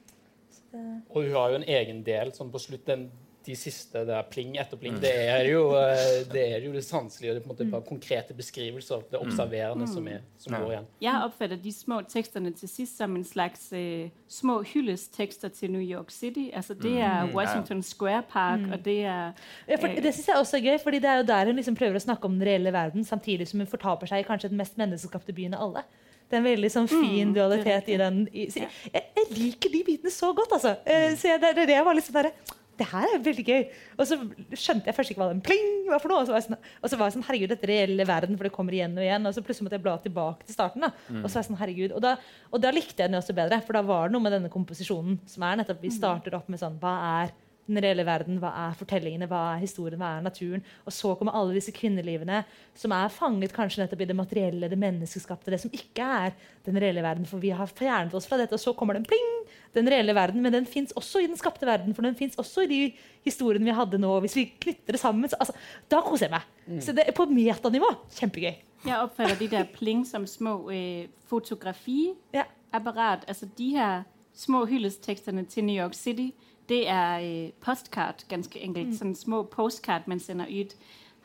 Og hun har jo en egen del sånn på slutten. De siste det er pling etter pling. Mm. Det, er jo, eh, det er jo det sanselige, det på en måte bare konkrete beskrivelser. Det observerende mm. som, er, som går igjen. Jeg oppfatter de små tekstene til sist som en slags eh, små hyllesttekster til New York City. Altså, det er mm. Washington Square Park, mm. og det er ja, for, Det syns jeg også er gøy, fordi det er jo der hun liksom prøver å snakke om den reelle verden, samtidig som hun fortaper seg i kanskje den mest menneskeskapte byen av alle. Det er en veldig sånn fin mm, dualitet i den. I, jeg, jeg, liker de bitene så godt, altså. Mm. Så jeg, det, det var sånn derre det her er veldig gøy. Og så skjønte jeg først ikke hva den pling var for noe. Og så var jeg sånn, og så var jeg sånn herregud, dette reelle verden, for det kommer igjen og igjen. Og så plutselig måtte jeg bla tilbake til starten. da. Mm. Og så var jeg sånn, herregud. Og da, og da likte jeg den også bedre, for da var det noe med denne komposisjonen som er nettopp Vi starter opp med sånn Hva er den reelle verden? Hva er fortellingene? Hva er historien? Hva er naturen? Og så kommer alle disse kvinnelivene som er fanget kanskje nettopp i det materielle, det menneskeskapte, det som ikke er den reelle verden. For vi har fjernet oss fra dette, og så kommer den pling! Den reelle verden, Men den fins også i den skapte verden. For den fins også i de historiene vi hadde nå. Hvis vi knytter det sammen, så, altså, da koser jeg meg. Så det er på metanivå kjempegøy. Jeg oppfatter de der pling som små eh, fotografiapparat. Ja. Altså de her små hyllestekstene til New York City, det er øh, postkart, ganske enkelt. Mm. Sånne små postkart man sender ut.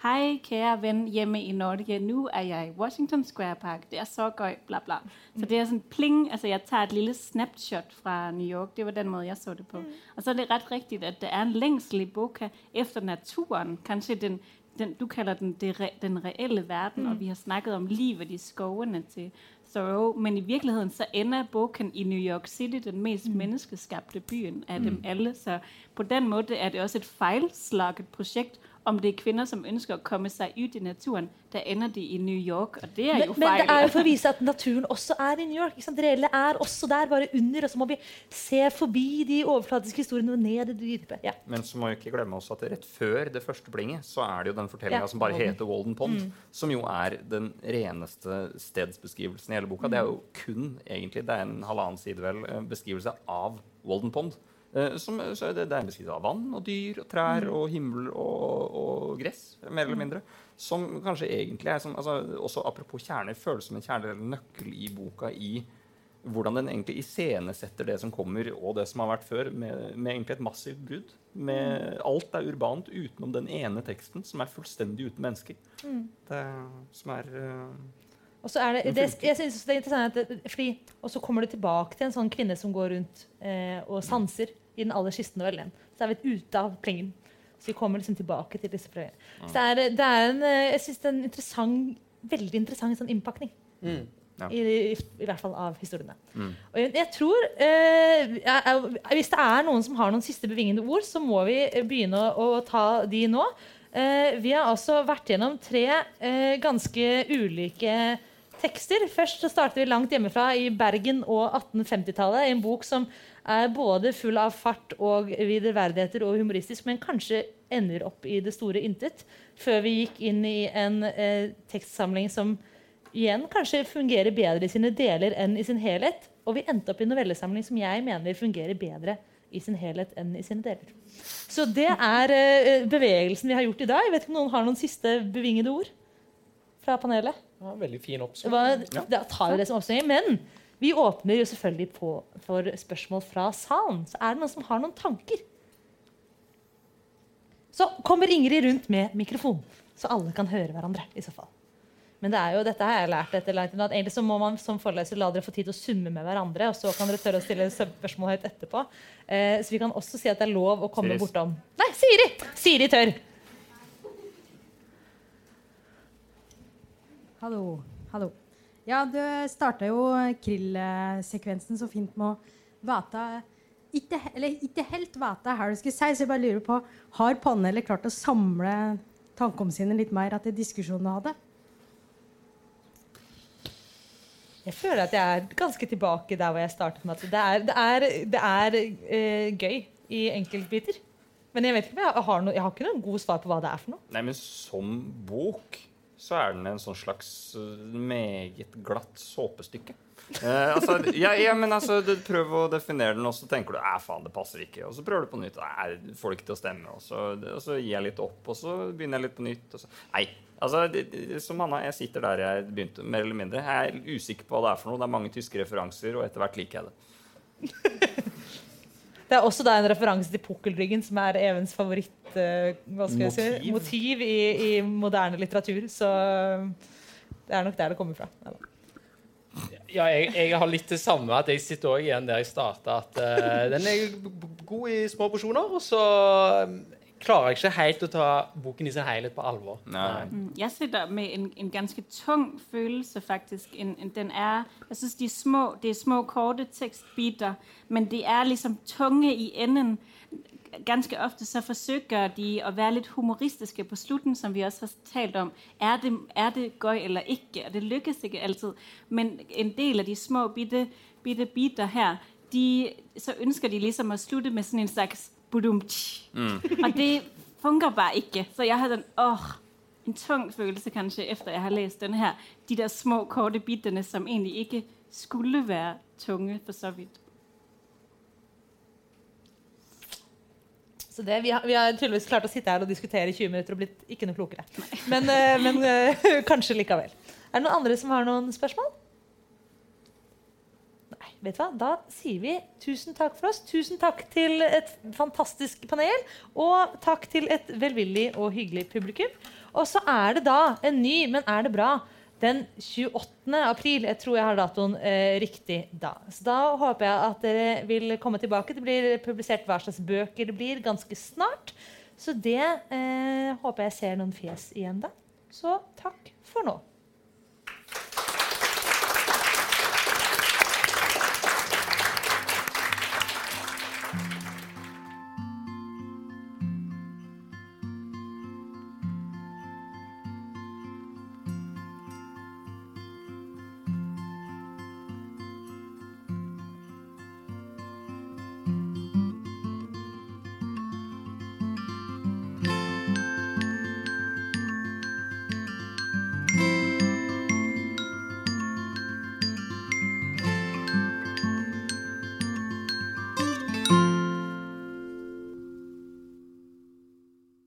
Hei, kære venn hjemme i Norge. Nå er jeg i Washington Square Park. Det er så gøy, bla, bla. Så det er sånn pling. Altså, jeg tar et lille snapshot fra New York. Det var den måten jeg så det på. Og så er det rett riktig at det er en lengsel i boka efter naturen. Kanskje den, den du kaller den den reelle verden, og vi har snakket om livet i skovene til Thoreau. Men i virkeligheten så ender boken i New York City, den mest menneskeskapte byen av dem alle. Så på den måten er det også et feilslaget prosjekt. Om det er kvinner som ønsker å komme seg ut i naturen, da ender de i New York. Og det er Men, jo men feil. det er jo for å vise at naturen også er i New York. Ikke sant? Det reelle er også der, bare under. Og så må vi se forbi de overflatiske historiene og ned i det dype. Ja. Men så må vi ikke glemme også at rett før det første blinget, så er det jo den fortellinga Ja, som bare heter Walden Pond, som jo er den reneste stedsbeskrivelsen i hele boka. Det er jo kun egentlig, det er en halvannen side vel, eh, beskrivelse av Walden Pond. Eh, Som, så er det, det er en beskrivelse av vann og dyr og trær og himmel og, og gress, mer eller mindre. Som kanskje egentlig er som, altså, Også apropos kjerner, føles som en kjerne eller nøkkel i boka i hvordan den egentlig iscenesetter det som kommer, og det som har vært før, med, med egentlig et massivt brudd. Med, alt er urbant utenom den ene teksten, som er fullstendig uten mennesker. Det, som er eh, Og så er det, det, jeg synes det er interessant at fordi, Og så kommer du tilbake til en sånn kvinne som går rundt eh, og sanser i den aller siste novellen. Så er vi ute av plingen. Så vi kommer liksom tilbake til disse prøvene. Så det er, det er en, eh, jeg synes det er en interessant, veldig interessant sånn innpakning. Mm. Ja. I, i, I hvert fall av historiene. Og jeg, jeg tror eh, jeg, jeg, Hvis det er noen som har noen siste bevingende ord, så må vi begynne å, å ta de nå. Eh, vi har altså vært gjennom tre eh, ganske ulike tekster. Først så starter vi langt hjemmefra i Bergen og 1850-tallet. En bok som er både full av fart og viderverdigheter og humoristisk, men kanskje ender opp i det store intet. Før vi gikk inn i en eh, tekstsamling som igjen kanskje fungerer bedre i sine deler enn i sin helhet. Og vi endte opp i en novellesamling som jeg mener fungerer bedre i sin helhet enn i sine deler. Så det er eh, bevegelsen vi har gjort i dag. Jeg vet ikke om noen har noen siste bevingede ord fra panelet? Ja, veldig fin Det oppsummering. var, Da tar vi det som oppsummering. Men vi åpner jo selvfølgelig på for spørsmål fra salen. Så er det noen som har noen tanker? Så kommer Ingrid rundt med mikrofon, så alle kan høre hverandre. i så fall. Men det er jo, dette har jeg lært etter langt at egentlig så må man som foreleser la dere få tid til å summe med hverandre, og så kan dere tørre å stille spørsmål høyt etterpå. Eh, så vi kan også si at det er lov å komme Siris. bortom Nei, Siri! Siri tør. Hallo. Hallo. Ja, du starta jo krill-sekvensen så fint med å vite ikke, Eller ikke helt vite hva du skulle si, så jeg bare lurer på Har panelet klart å samle tankene sine litt mer etter diskusjonen du hadde? Jeg føler at jeg er ganske tilbake der hvor jeg startet med at det er, det er, det er eh, gøy i enkeltbiter. Men jeg vet ikke om jeg har noe, jeg har ikke noen god svar på hva det er for noe. Nei, men som bok så er den en sånn slags uh, meget glatt såpestykke. Eh, altså, ja, ja, men altså, du prøver å definere den, og så tenker du æ, faen, det passer ikke. Og så prøver du på nytt. Æ, får det ikke til å stemme. Og så, og så gir jeg litt opp, og så begynner jeg litt på nytt. Og så, nei, altså, det, det, som Hanna, jeg sitter der jeg begynte, mer eller mindre. Jeg er usikker på hva det er for noe. Det er mange tyske referanser, og etter hvert liker jeg det. Det er også da en referanse til pukkelryggen, som er Evens favoritt uh, hva si, Motiv. i, i moderne litteratur. Så det er nok der det kommer fra. Ja, Ja, jeg, jeg har litt det samme. At jeg sitter også igjen der jeg starta. At eh, den er god i små porsjoner, og så um, klarer jeg ikke helt å ta boken i sin helhet på alvor. Nei. Mm, Jeg sitter med en, en ganske tung følelse, faktisk. En, en, den er, jeg synes, de er små, det er små, korte tekstbiter, men de er liksom tunge i enden. ganske ofte så forsøker de å være litt humoristiske på slutten, som vi også har talt om. Er det, er det gøy eller ikke? Og det lykkes ikke alltid. Men en del av de små, bitte, bitte biter her, de, så ønsker de liksom å slutte med sånn en slags mm. Og det funker bare ikke. Så jeg hadde en, åh, en tung følelse kanskje etter jeg har lest denne her. De der små, korte bitene som egentlig ikke skulle være tunge, for så vidt. Så det, vi, har, vi, har, tydeligvis klart å sitte her og diskutere i 20 minutter og blitt ikke noe klokere. Men, uh, men uh, kanskje likevel. Er det noen andre som har noen spørsmål? Vet du hva? Da sier vi tusen takk for oss. Tusen takk til et fantastisk panel. Og takk til et velvillig og hyggelig publikum. Og så er det da en ny, men er det bra? den 28. april. Jeg tror jeg har datoen eh, riktig da. Så da håper jeg at dere vil komme tilbake. Det blir publisert hva slags bøker det blir, ganske snart. Så det eh, håper jeg ser noen fjes igjen da. Så takk for nå.